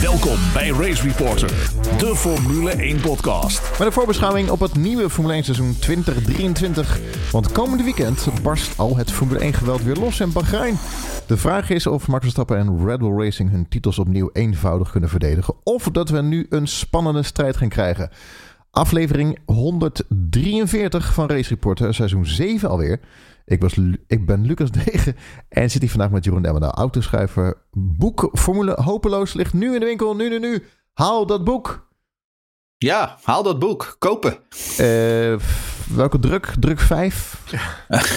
Welkom bij Race Reporter, de Formule 1 podcast. Met een voorbeschouwing op het nieuwe Formule 1 seizoen 2023. Want komende weekend barst al het Formule 1 geweld weer los in Bahrein. De vraag is of Max Verstappen en Red Bull Racing hun titels opnieuw eenvoudig kunnen verdedigen. Of dat we nu een spannende strijd gaan krijgen. Aflevering 143 van Race Reporter, seizoen 7 alweer. Ik, was, ik ben Lucas Degen en zit hier vandaag met Jeroen de autoschrijver. Boek Formule Hopeloos ligt nu in de winkel. Nu, nu, nu. Haal dat boek. Ja, haal dat boek. Kopen. Uh, welke druk? Druk 5?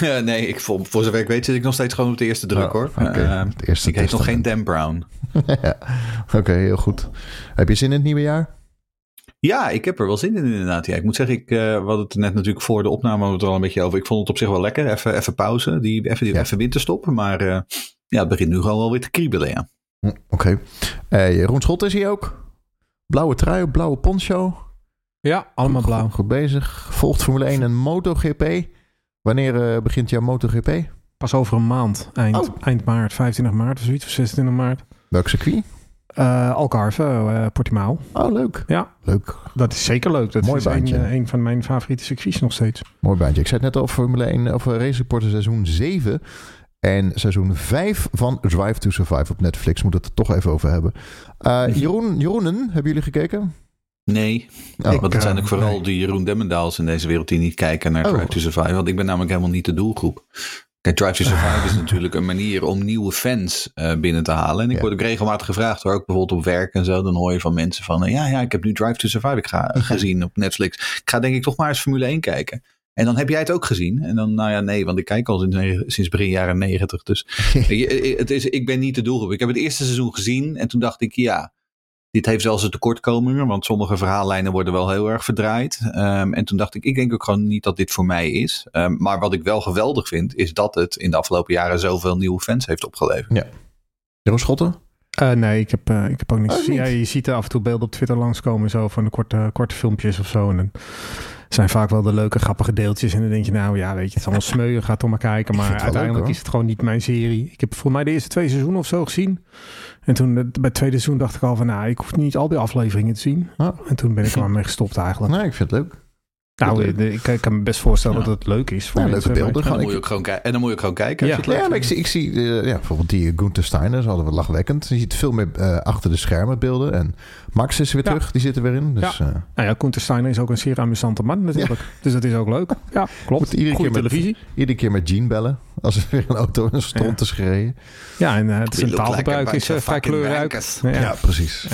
nee, ik, voor, voor zover ik weet zit ik nog steeds gewoon op de eerste druk oh, hoor. Okay. Uh, eerste ik heet nog geen Dan Brown. ja. Oké, heel goed. Heb je zin in het nieuwe jaar? Ja, ik heb er wel zin in inderdaad. Ja, ik moet zeggen, ik uh, we hadden het net natuurlijk voor de opname het er al een beetje over. Ik vond het op zich wel lekker. Even, even pauze, die, even, die, even winterstop. Maar uh, ja, het begint nu gewoon wel weer te kriebelen, ja. Hm, oké. Okay. Uh, Jeroen Schot is hier ook. Blauwe trui, blauwe poncho. Ja, allemaal blauw. Goed, bezig. Volgt Formule 1 en MotoGP. Wanneer begint jouw MotoGP? Pas over een maand. Eind, oh. eind maart, 25 maart of zoiets. Of 26 maart. Welk circuit? Uh, Algarve, uh, Portimao. Oh, leuk. Ja. Leuk. Dat is zeker leuk. Dat Mooi is baantje. Een, een, van mijn favoriete circuits nog steeds. Mooi baantje. Ik zei het net al Formule 1 of Race Reporter seizoen 7. En seizoen 5 van Drive to Survive op Netflix. Moet het er toch even over hebben. Uh, Jeroen, Jeroenen, hebben jullie gekeken? Nee, oh, want het zijn ook vooral nee. de Jeroen Demmendaals in deze wereld die niet kijken naar oh. Drive to Survive. Want ik ben namelijk helemaal niet de doelgroep. Kijk, Drive to Survive is natuurlijk een manier om nieuwe fans uh, binnen te halen. En ik word ook regelmatig gevraagd, hoor, ook bijvoorbeeld op werk en zo. Dan hoor je van mensen van, ja, ja, ik heb nu Drive to Survive ik ga, gezien op Netflix. Ik ga denk ik toch maar eens Formule 1 kijken. En dan heb jij het ook gezien. En dan, nou ja, nee, want ik kijk al sinds, sinds begin jaren negentig. Dus het is, ik ben niet de doelgroep. Ik heb het eerste seizoen gezien en toen dacht ik, ja, dit heeft zelfs een tekortkomingen, want sommige verhaallijnen worden wel heel erg verdraaid. Um, en toen dacht ik, ik denk ook gewoon niet dat dit voor mij is. Um, maar wat ik wel geweldig vind, is dat het in de afgelopen jaren zoveel nieuwe fans heeft opgeleverd. Ja. Jeroen Schotten? Uh, nee, ik heb, uh, ik heb ook niks oh, gezien. Ja, je ziet af en toe beelden op Twitter langskomen, zo van de korte, korte filmpjes of zo. En dan zijn vaak wel de leuke, grappige deeltjes. En dan denk je, nou ja, weet je, het is allemaal smeuïg, gaat toch maar kijken. Maar uiteindelijk is het gewoon niet mijn serie. Ik heb voor mij de eerste twee seizoenen of zo gezien. En toen bij het tweede seizoen dacht ik al van, nou, ik hoef niet al die afleveringen te zien. Oh. En toen ben ik er maar mee gestopt eigenlijk. Nee, ik vind het leuk. Nou, ik, ik, kan me best voorstellen dat het leuk is. Voor ja, leuke beelden. En dan, moet je ook gewoon en dan moet je ook gewoon kijken. Ja, ja maar ik zie, ik zie uh, ja, bijvoorbeeld die Gunther Steiner, ze hadden we lachwekkend. Je ziet veel meer uh, achter de schermen beelden. En Max is weer terug, die zit er weer in. Dus, ja. Uh, nou ja, Gunther Steiner is ook een zeer amusante man natuurlijk. Dus dat is ook leuk. Ja, klopt. iedere keer televisie. Met, iedere keer met Jean bellen. Als er weer een auto in een stront is gereden. Ja, en het centraalgebruik is vrij kleurrijk. Ja, precies.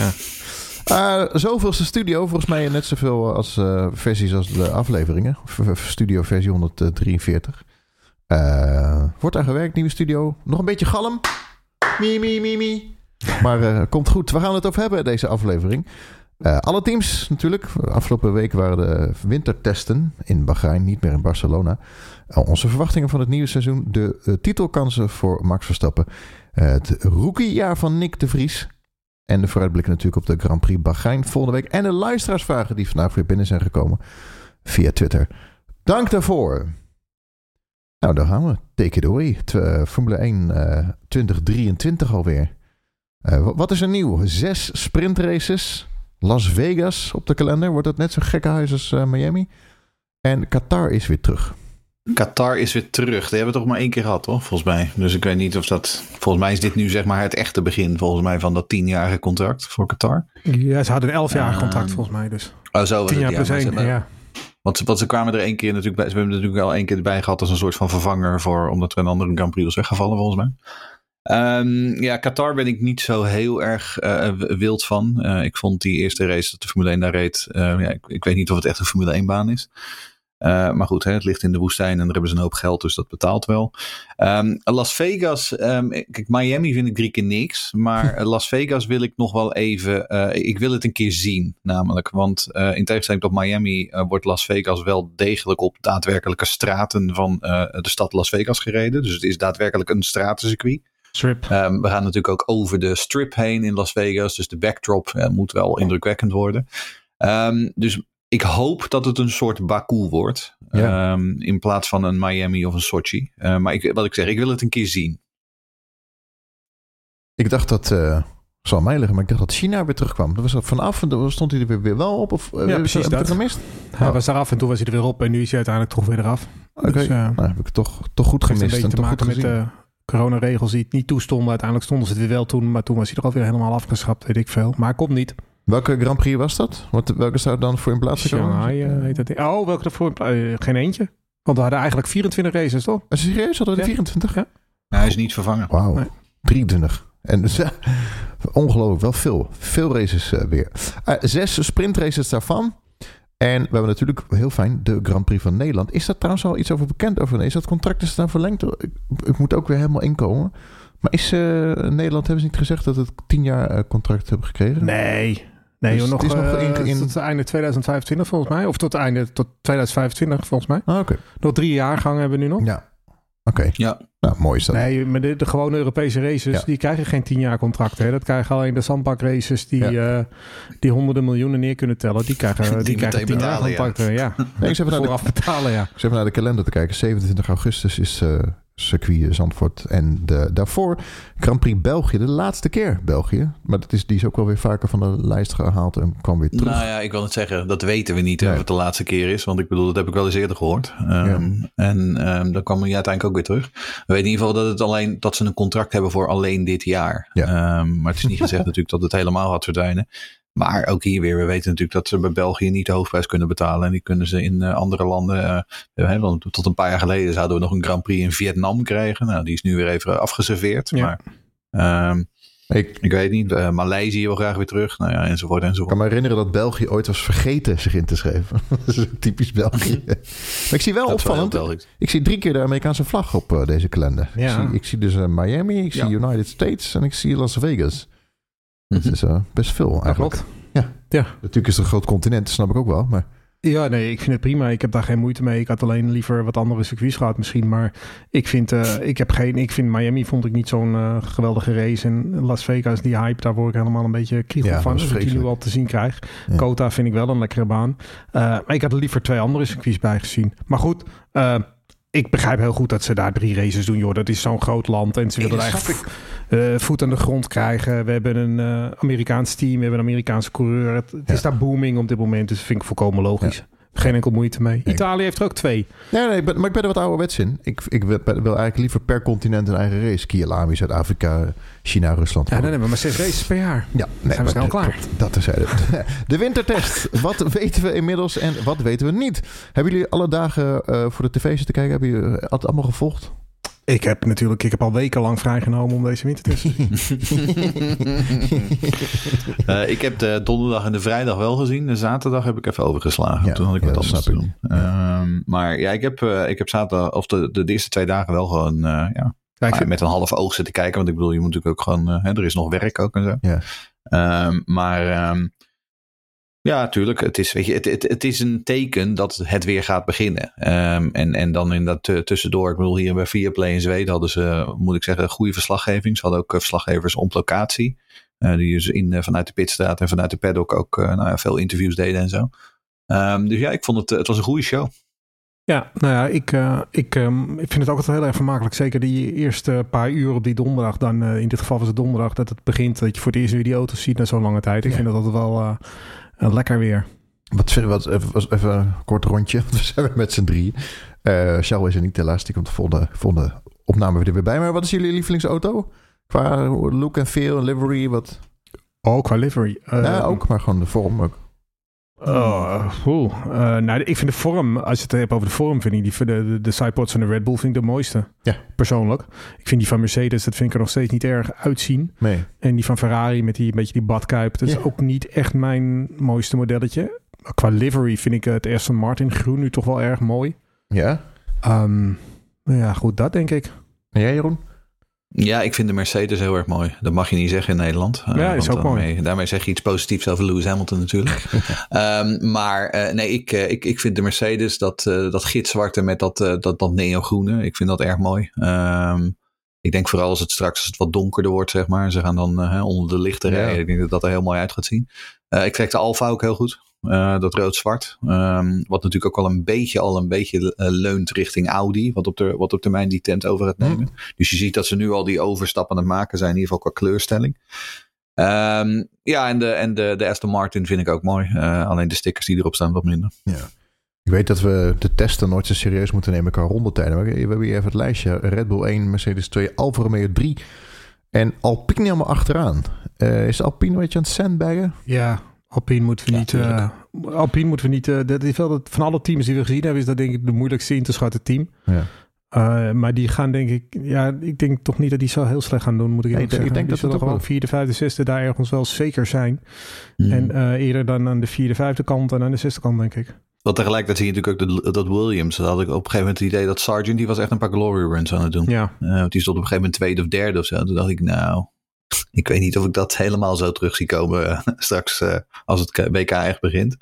Uh, zoveelste studio, volgens mij net zoveel als uh, versies als de afleveringen. Studio versie 143. Uh, wordt aan gewerkt, nieuwe studio. Nog een beetje galm. Mie, mie, mie. Maar komt goed. We gaan het over hebben, deze aflevering. alle teams natuurlijk. Afgelopen week waren de wintertesten in Bahrein, niet meer in Barcelona. onze verwachtingen van het nieuwe seizoen. De titelkansen voor Max Verstappen. het rookiejaar van Nick de Vries. En de vooruitblikken natuurlijk op de Grand Prix Bahrein volgende week. En de luisteraarsvragen die vandaag weer binnen zijn gekomen via Twitter. Dank daarvoor. Nou, daar gaan we. Take it away. Formule 1 uh, 2023 alweer. Uh, wat is er nieuw? Zes sprintraces. Las Vegas op de kalender. Wordt dat net zo gekke huis als uh, Miami? En Qatar is weer terug. Qatar is weer terug. Die hebben we toch maar één keer gehad, toch? Volgens mij. Dus ik weet niet of dat. Volgens mij is dit nu zeg maar het echte begin, volgens mij, van dat tienjarige contract voor Qatar. Ja, ze hadden een elfjarig uh, contract, volgens mij. Dus. Oh, zo was Tien jaar het, ja, plus één, ja. Want, want ze kwamen er één keer natuurlijk bij. Ze hebben er natuurlijk al één keer erbij gehad als een soort van vervanger voor. Omdat er een andere Grand Prix was weggevallen, volgens mij. Um, ja, Qatar ben ik niet zo heel erg uh, wild van. Uh, ik vond die eerste race dat de Formule 1 daar reed. Uh, ja, ik, ik, weet niet of het echt een Formule 1 baan is. Uh, maar goed, hè, het ligt in de woestijn en daar hebben ze een hoop geld, dus dat betaalt wel. Um, Las Vegas, um, kijk, Miami vind ik drie keer niks. Maar Las Vegas wil ik nog wel even, uh, ik wil het een keer zien namelijk. Want uh, in tegenstelling tot Miami wordt Las Vegas wel degelijk op daadwerkelijke straten van de stad Las Vegas gereden. Dus het is daadwerkelijk een stratencircuit. Strip. Um, we gaan natuurlijk ook over de strip heen in Las Vegas. Dus de backdrop moet wel indrukwekkend worden. Um, dus ik hoop dat het een soort Baku wordt. Um, in plaats van een Miami of een Sochi. Uh, maar ik, wat ik zeg, ik wil het een keer zien. Ik dacht dat uh, zal mij liggen, maar ik dacht dat China weer terugkwam. Dat was vanaf en stond hij er weer, wel op? Of ja, precies dat. gemist? Hij oh. was eraf en toen was hij er weer op en nu is hij uiteindelijk toch weer eraf. Oké, dus, uh, nou heb ik het toch, toch goed gemist. Het heeft een beetje te maken met de coronaregels die het niet toestonden. Uiteindelijk stonden ze er wel toen, maar toen was hij er alweer helemaal afgeschapt, weet ik veel. Maar komt niet. Welke Grand Prix was dat? Wat, welke zou dan voor in plaats komen? Shanghai uh, heet het. Oh, welke ervoor in plaats? Uh, geen eentje. Want we hadden eigenlijk 24 races, toch? Is serieus? Hadden we ja. 24? Ja. hij is niet vervangen. Wauw. Nee. 23. En dus, ongelooflijk wel veel. Veel races uh, weer. Uh, zes sprintraces daarvan. En we hebben natuurlijk heel fijn de Grand Prix van Nederland. Is daar trouwens al iets over bekend? Over, is dat contract is daar verlengd? Ik, ik moet ook weer helemaal inkomen. Maar is uh, Nederland, hebben ze niet gezegd dat het tien jaar contract hebben gekregen? Nee. Nee, dus nog, het is nog in, in... tot einde 2025 volgens mij. Of tot einde tot 2025 volgens mij. Ah, oké. Nog drie jaargangen hebben we nu nog. Ja. Oké. Ja. Nou, mooi is dat. Nee, maar de, de gewone Europese races, die krijgen geen tien jaar contracten. Hè. Dat krijgen alleen de zandbakraces die, ja. uh, die honderden miljoenen neer kunnen tellen. Die krijgen, die, die krijgen tien jaar contracten. Ja. ja. Nee, ik zeg even naar de, betalen, ja. Ik zeg even naar de kalender te kijken. 27 augustus is uh, circuit Zandvoort. En de, daarvoor Grand Prix België, de laatste keer België. Maar dat is, die is ook wel weer vaker van de lijst gehaald en kwam weer terug. Nou ja, ik wil het zeggen, dat weten we niet of het de laatste keer is. Want ik bedoel, dat heb ik wel eens eerder gehoord. Um, En um, dan kwam hij uiteindelijk ook weer terug. We weten in ieder geval dat, het alleen, dat ze een contract hebben voor alleen dit jaar. Um, maar het is niet gezegd natuurlijk dat het helemaal gaat verdwijnen. Maar ook hier weer, we weten natuurlijk dat ze bij België niet de hoofdprijs kunnen betalen. En die kunnen ze in uh, andere landen. Uh, want tot een paar jaar geleden zouden we nog een Grand Prix in Vietnam krijgen. Nou, die is nu weer even afgeserveerd. Ja. Maar um, ik, ik, weet niet. Uh, Maleisië wil graag weer terug. Nou ja, enzovoort enzovoort. Ik kan me herinneren dat België ooit was vergeten zich in te schrijven. dat is typisch België. maar ik zie wel dat opvallend. Ik zie drie keer de Amerikaanse vlag op uh, deze kalender. Ja. Ik, zie, ik zie dus uh, Miami, ik zie ja. United States en ik zie Las Vegas. Dat is uh, best veel eigenlijk. Ja. ja. Natuurlijk is het een groot continent, snap ik ook wel. Maar... Ja, nee, ik vind het prima. Ik heb daar geen moeite mee. Ik had alleen liever wat andere circuits gehad misschien. Maar ik vind, uh, ik heb geen, ik vind Miami vond ik niet zo'n uh, geweldige race. En Las Vegas, die hype, daar word ik helemaal een beetje kriegel ja, van. Als ik die nu al te zien krijg. Ja. Kota vind ik wel een lekkere baan. Uh, maar ik had er liever twee andere circuits bij gezien. Maar goed, ik begrijp heel goed dat ze daar drie races doen, joh. Dat is zo'n groot land en ze willen eigenlijk uh, voet aan de grond krijgen. We hebben een uh, Amerikaans team, we hebben een Amerikaanse coureur. Het, het is daar booming op dit moment, dus dat vind ik volkomen logisch. Ja. Geen enkel moeite mee. Italië heeft er ook twee. Nee, nee, maar ik ben er wat ouderwets in. Ik, ik wil, eigenlijk liever per continent een eigen race. Kialami, Zuid-Afrika, China, Rusland. Ja, nee, nee, maar zes races per jaar. Ja, nee, zijn we snel klaar. Dat is het. De wintertest. Wat weten we inmiddels en wat weten we niet? Hebben jullie alle dagen uh, voor de tv zitten kijken? Hebben jullie het allemaal gevolgd? Ik heb natuurlijk, ik heb al wekenlang vrijgenomen om deze winter te zien. uh, ik heb de donderdag en de vrijdag wel gezien. De zaterdag heb ik even overgeslagen. Ja, Toen had ik wat anders te doen. Ja. Um, maar ja, ik heb, uh, ik heb zaterdag, of de, de, de, eerste twee dagen wel gewoon, uh, ja, ja met een half oog zitten kijken. Want ik bedoel, je moet natuurlijk ook gewoon, hè, er is nog werk ook en zo. Ja. Um, maar um, ja, tuurlijk. Het is, weet je, het, het, het is een teken dat het weer gaat beginnen. Um, en, en dan in dat uh, tussendoor, ik bedoel, hier bij Viaplay in Zweden hadden ze, moet ik zeggen, goede verslaggeving. Ze hadden ook uh, verslaggevers op locatie. Uh, die dus in, vanuit de pitstraat en vanuit de paddock ook nou ja, veel interviews deden en zo. Um, dus ja, ik vond het, het was een goede show. Ja, nou ja, ik, uh, ik, um, ik vind het ook altijd heel erg vermakelijk. Zeker die eerste paar uur op die donderdag. Dan uh, in dit geval was het donderdag dat het begint. Dat je voor het eerst weer die auto's ziet na zo'n lange tijd. Ik ja. vind dat altijd wel uh, lekker weer. Wat, wat even, even een kort rondje. We zijn met z'n drie. Uh, Shell is er niet helaas. Die komt de volgende, volgende opname weer bij. Maar wat is jullie lievelingsauto? Qua look en feel, livery, wat? Oh, qua livery? Uh, ja, ook. Maar gewoon de vorm ook. Oh, uh, nou, ik vind de vorm, als je het hebt over de vorm, vind ik die, de, de, de sidepods van de Red Bull vind ik de mooiste. Ja. Persoonlijk. Ik vind die van Mercedes, dat vind ik er nog steeds niet erg uitzien. Nee. En die van Ferrari met die een beetje die badkuip, dat is ook niet echt mijn mooiste modelletje. Qua livery vind ik het Aston Martin groen nu toch wel erg mooi. Ja. Um, ja, goed, dat denk ik. En jij, Jeroen? Ja, ik vind de Mercedes heel erg mooi. Dat mag je niet zeggen in Nederland. Ja, uh, is ook daarmee, mooi. Daarmee zeg je iets positiefs over Lewis Hamilton natuurlijk. um, maar uh, nee, ik, uh, ik, ik vind de Mercedes, dat, dat gitzwarte met dat, dat, dat neogroene, ik vind dat erg mooi. Um, ik denk vooral als het straks als het wat donkerder wordt, zeg maar. Ze gaan dan onder de lichten rijden. Ja. Ik denk dat dat er heel mooi uit gaat zien. ik trek de Alfa ook heel goed. Uh, dat rood-zwart. Um, wat natuurlijk ook wel een beetje al een beetje uh, leunt richting Audi. Wat op, de, wat op termijn die tent over gaat nemen. Mm. Dus je ziet dat ze nu al die overstappen aan het maken zijn. In ieder geval qua kleurstelling. Um, ja, en, de, en de, de Aston Martin vind ik ook mooi. Uh, alleen de stickers die erop staan wat minder. Ja. Ik weet dat we de testen nooit zo serieus moeten nemen qua rondetijden. Maar we hebben hier even het lijstje. Red Bull 1, Mercedes 2, Alfa Romeo 3 en Alpine helemaal achteraan. Uh, is Alpine een beetje aan het sandbaggen? Ja, Alpine moeten we niet... Uh, Alpine moeten we niet... Uh, dat is wel dat, van alle teams die we gezien hebben... is dat denk ik de moeilijkste in te schatten team. Ja. Uh, maar die gaan denk ik, ja, ik denk toch niet dat die zo heel slecht gaan doen, moet ik nee, zeggen. Ik denk dat ze toch gewoon vierde, vijfde, zesde daar ergens wel zeker zijn. Mm. En uh, eerder dan aan de vierde, vijfde kant en aan de zesde kant, denk ik. Wat tegelijkertijd zie je natuurlijk ook dat Williams, dat had ik op een gegeven moment het idee dat Sargent, die was echt een paar glory runs aan het doen. Ja. Uh, die stond op een gegeven moment tweede of derde of zo. Toen dacht ik, nou, ik weet niet of ik dat helemaal zo terug zie komen straks als het WK echt begint.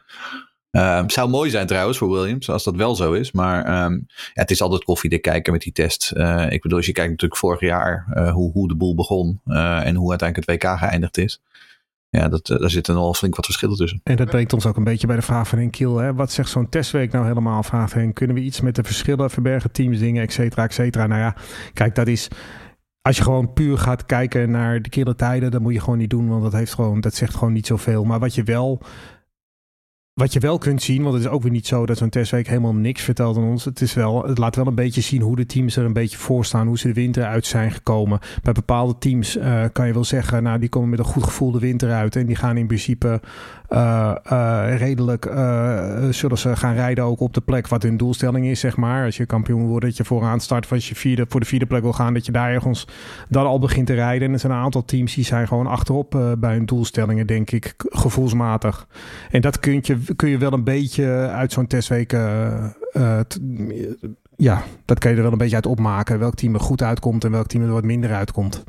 Uh, zou mooi zijn trouwens voor Williams, als dat wel zo is. Maar um, ja, het is altijd koffiedik kijken met die test. Uh, ik bedoel, als je kijkt natuurlijk vorig jaar hoe, hoe de boel begon en hoe uiteindelijk het WK geëindigd is. Ja, dat, daar zitten al flink wat verschillen tussen. En dat brengt ons ook een beetje bij de vraag van Henk Kiel. Hè? Wat zegt zo'n testweek nou helemaal? Vraagt Henk, kunnen we iets met de verschillen verbergen, teams, dingen, et cetera, et cetera? Nou ja, kijk, dat is als je gewoon puur gaat kijken naar de kille tijden, dan moet je gewoon niet doen, want dat heeft gewoon, dat zegt gewoon niet zoveel. Maar wat je wel wat je wel kunt zien, want het is ook weer niet zo dat zo'n testweek helemaal niks vertelt aan ons. Het, is wel, het laat wel een beetje zien hoe de teams er een beetje voor staan, hoe ze de winter uit zijn gekomen. Bij bepaalde teams uh, kan je wel zeggen, nou die komen met een goed gevoel de winter uit en die gaan in principe redelijk zullen ze gaan rijden ook op de plek wat hun doelstelling is, zeg maar. Als je kampioen wordt, dat je vooraan start, of als je vierde, voor de vierde plek wil gaan, dat je daar ergens dan al begint te rijden. En er zijn een aantal teams die zijn gewoon achterop bij hun doelstellingen, denk ik, gevoelsmatig. En dat kun je kun je wel een beetje uit zo'n testweek. Ja, dat kan je er wel een beetje uit opmaken. Welk team er goed uitkomt en welk team er wat minder uitkomt.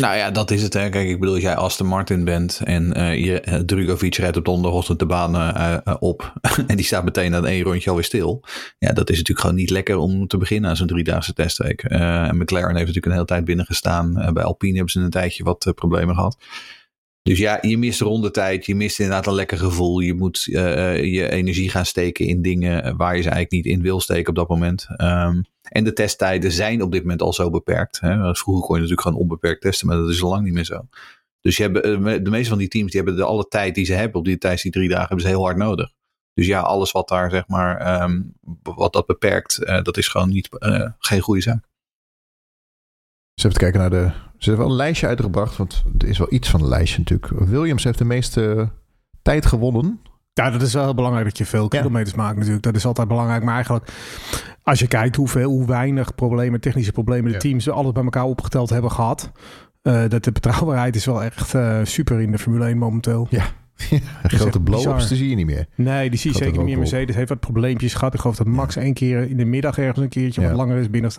Nou ja, dat is het. Hè. Kijk, ik bedoel, als jij Aston Martin bent en uh, je, Drugovic rijdt op donderdagochtend de baan uh, op en die staat meteen na één rondje alweer stil. Ja, dat is natuurlijk gewoon niet lekker om te beginnen aan zo'n driedaagse testweek. en McLaren heeft natuurlijk een hele tijd binnengestaan. bij Alpine hebben ze een tijdje wat problemen gehad. Dus ja, je mist rondetijd. Je mist inderdaad een lekker gevoel. Je moet uh, je energie gaan steken in dingen waar je ze eigenlijk niet in wil steken op dat moment. Um, en de testtijden zijn op dit moment al zo beperkt. Hè. Vroeger kon je natuurlijk gewoon onbeperkt testen, maar dat is lang niet meer zo. Dus je hebt, eh, de meeste van die teams die hebben de alle tijd die ze hebben op die tijdens die drie dagen hebben ze heel hard nodig. Dus ja, alles wat daar zeg maar, um, wat dat beperkt, dat is gewoon niet, geen goede zaak. Dus even kijken naar de ze hebben wel een lijstje uitgebracht, want er is wel iets van een lijstje natuurlijk. Williams heeft de meeste tijd gewonnen. Ja, dat is wel heel belangrijk dat je veel kilometers maakt natuurlijk. Dat is altijd belangrijk. Maar eigenlijk, als je kijkt hoeveel, hoe weinig problemen, technische problemen de teams alles bij elkaar opgeteld hebben gehad. Uh, dat de betrouwbaarheid is wel echt uh, super in de Formule 1 momenteel. Ja, grote blow-ups zie je niet meer. Nee, die zie je zeker niet meer. Mercedes heeft wat probleempjes gehad. Ik geloof dat Max één keer in de middag ergens een keertje wat langer is binnen.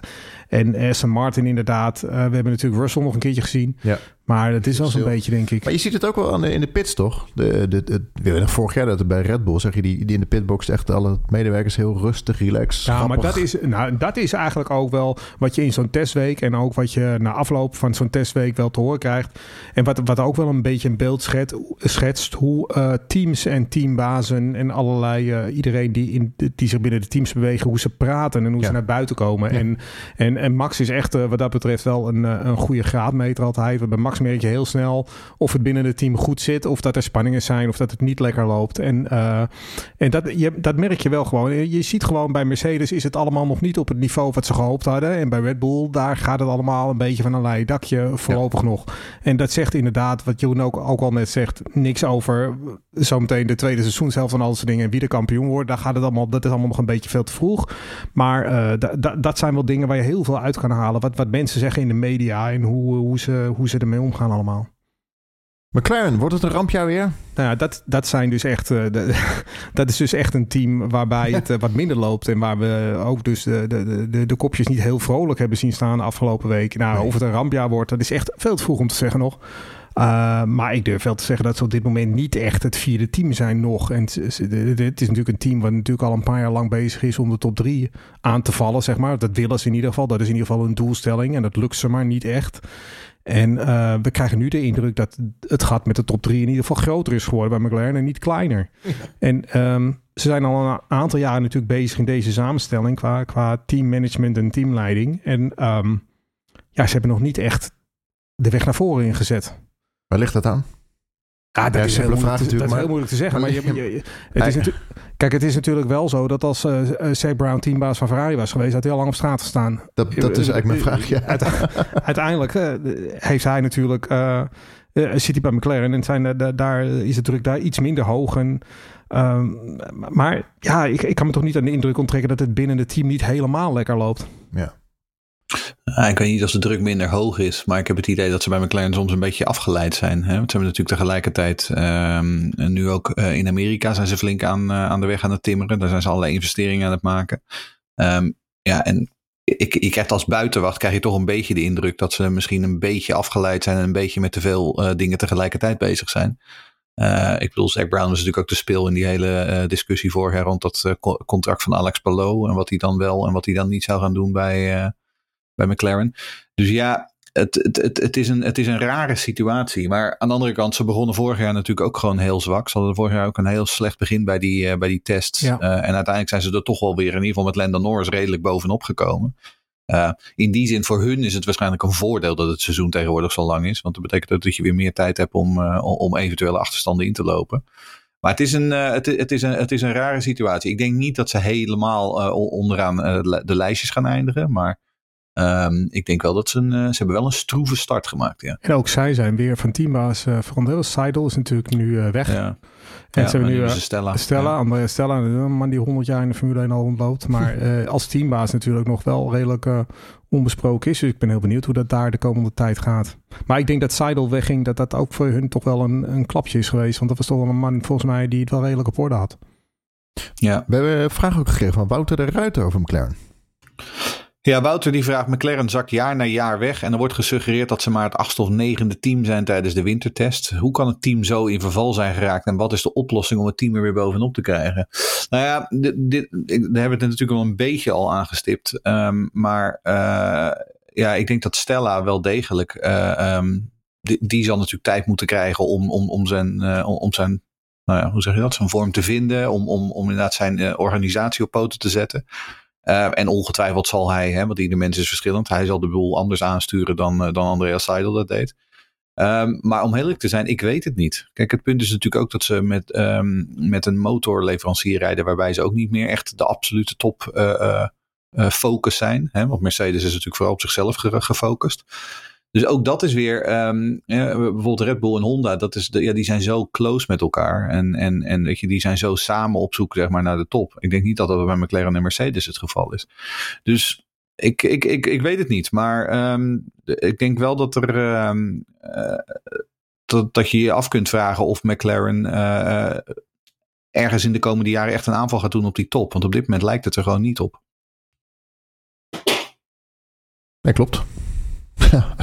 En Aston Martin inderdaad. Uh, we hebben natuurlijk Russell nog een keertje gezien. Ja. Maar het is wel zo'n beetje, denk ik. Maar je ziet het ook wel aan de, in de pits, toch? De, de, de, de, vorig jaar dat bij Red Bull, zeg je, die, die in de pitbox echt alle medewerkers heel rustig, relaxed. Ja, maar dat is, nou, dat is eigenlijk ook wel wat je in zo'n testweek en ook wat je na afloop van zo'n testweek wel te horen krijgt. En wat, wat ook wel een beetje een beeld schetst, schetst hoe uh, teams en teambazen en allerlei, uh, iedereen die, in, die zich binnen de teams bewegen, hoe ze praten en hoe ze naar buiten komen. En, en, en Max is echt uh, wat dat betreft wel een, een goede graadmeter altijd. Bij Max merk je heel snel of het binnen het team goed zit, of dat er spanningen zijn, of dat het niet lekker loopt. En, uh, en dat, je, dat merk je wel gewoon. Je ziet gewoon bij Mercedes is het allemaal nog niet op het niveau wat ze gehoopt hadden. En bij Red Bull, daar gaat het allemaal een beetje van een lei dakje voorlopig nog. En dat zegt inderdaad, wat Jeroen ook, ook al net zegt, niks over zometeen de tweede seizoenshelft van al soort dingen en wie de kampioen wordt. Daar gaat het allemaal, dat is allemaal nog een beetje veel te vroeg. Maar uh, dat zijn wel dingen waar je heel veel uit kan halen. Wat, wat mensen zeggen in de media en hoe, hoe, ze, hoe ze ermee omgaan allemaal. McLaren, wordt het een rampjaar weer? Nou ja, dat, dat, zijn dus echt, uh, de, dat is dus echt een team waarbij het uh, wat minder loopt. En waar we ook dus de, de, de, de kopjes niet heel vrolijk hebben zien staan de afgelopen week. Nou, nee. of het een rampjaar wordt, dat is echt veel te vroeg om te zeggen nog. Uh, maar ik durf wel te zeggen dat ze op dit moment niet echt het vierde team zijn nog. En het is natuurlijk een team wat natuurlijk al een paar jaar lang bezig is om de top drie aan te vallen, zeg maar. Dat willen ze in ieder geval. Dat is in ieder geval een doelstelling. En dat lukt ze maar niet echt. En uh, we krijgen nu de indruk dat het gat met de top drie in ieder geval groter is geworden bij McLaren en niet kleiner. Ja. En um, ze zijn al een aantal jaren natuurlijk bezig in deze samenstelling qua, qua teammanagement en teamleiding. En um, ja, ze hebben nog niet echt de weg naar voren ingezet. Waar ligt dat aan? Ja, dat, is, heel vraag, te, dat is heel moeilijk te zeggen. Maar, je, het is kijk, het is natuurlijk wel zo dat als uh, Zach Brown teambaas van Ferrari was geweest, had hij al lang op straat gestaan. Dat, dat is eigenlijk mijn vraag, ja. Uiteindelijk uh, heeft hij natuurlijk, uh, zit hij bij McLaren en zijn, daar is de druk daar iets minder hoog. En, ehm, maar ja, ik, ik kan me toch niet aan de indruk onttrekken dat het binnen het team niet helemaal lekker loopt. Ja. Ik weet niet of de druk minder hoog is, maar ik heb het idee dat ze bij McLaren soms een beetje afgeleid zijn. Hè? Want ze hebben natuurlijk tegelijkertijd, um, nu ook uh, in Amerika zijn ze flink aan, uh, aan de weg aan het timmeren. Daar zijn ze allerlei investeringen aan het maken. Um, ja, en ik, ik krijg als buitenwacht krijg je toch een beetje de indruk dat ze misschien een beetje afgeleid zijn en een beetje met te veel uh, dingen tegelijkertijd bezig zijn. Ik bedoel, Zach Brown is natuurlijk ook de speel in die hele discussie vorher rond dat contract van Alex Palou en wat hij dan wel en wat hij dan niet zou gaan doen bij, bij McLaren. Dus ja, het, het, het, het, is een, het is een rare situatie. Maar aan de andere kant, ze begonnen vorig jaar natuurlijk ook gewoon heel zwak. Ze hadden vorig jaar ook een heel slecht begin bij die, uh, bij die tests. Ja. Uh, en uiteindelijk zijn ze er toch wel weer, in ieder geval met Landon Norris, redelijk bovenop gekomen. Uh, in die zin, voor hun is het waarschijnlijk een voordeel dat het seizoen tegenwoordig zo lang is. Want dat betekent ook dat je weer meer tijd hebt om, om eventuele achterstanden in te lopen. Maar het is, een, het, het, is een, het is een rare situatie. Ik denk niet dat ze helemaal onderaan de lijstjes gaan eindigen. Maar Um, ik denk wel dat ze een, uh, ze hebben wel een stroeve start gemaakt. Ja. En ook zij zijn weer van teambaas uh, veranderd. Seidel is natuurlijk nu uh, weg. Ja. En ja, ze hebben nu Stella. Stella, ja. Andrea Stella, een man die 100 jaar in de Formule 1 al rondloopt. Maar als teambaas natuurlijk nog wel redelijk onbesproken is. Dus ik ben heel benieuwd hoe dat daar de komende tijd gaat. Maar ik denk dat Seidel wegging, dat dat ook voor hun toch wel een, een klapje is geweest. Want dat was toch wel een man volgens mij die het wel redelijk op orde had. Ja. We hebben een vraag ook gegeven van Wouter de Ruiter over McLaren. Ja, Wouter die vraagt, McLaren zakt jaar na jaar weg en er wordt gesuggereerd dat ze maar het achtste of negende team zijn tijdens de wintertest. Hoe kan het team zo in verval zijn geraakt en wat is de oplossing om het team er weer bovenop te krijgen? Nou ja, dit, dit, hebben het natuurlijk al een beetje al aangestipt, um, maar uh, ja, ik denk dat Stella wel degelijk, uh, um, die, zal natuurlijk tijd moeten krijgen om, om, om zijn, uh, om zijn nou ja, hoe zeg je dat, zijn vorm te vinden, om, om, om inderdaad zijn organisatie op poten te zetten. Uh, en ongetwijfeld zal hij, hè, want ieder mens is verschillend, hij zal de boel anders aansturen dan, uh, dan Andreas Seidel dat deed. Um, maar om eerlijk te zijn, ik weet het niet. Kijk, het punt is natuurlijk ook dat ze met, um, met een motorleverancier rijden, waarbij ze ook niet meer echt de absolute top uh, focus zijn. Hè? Want Mercedes is natuurlijk vooral op zichzelf gefocust. Dus ook dat is weer, ja, bijvoorbeeld Red Bull en Honda, dat is de, ja, die zijn zo close met elkaar. En, en, en weet je, die zijn zo samen op zoek zeg maar, naar de top. Ik denk niet dat dat bij McLaren en Mercedes het geval is. Dus ik, ik, ik, ik weet het niet. Maar um, ik denk wel dat er. Um, uh, dat, dat je je af kunt vragen of McLaren uh, ergens in de komende jaren echt een aanval gaat doen op die top. Want op dit moment lijkt het er gewoon niet op. Nee, klopt. Ja,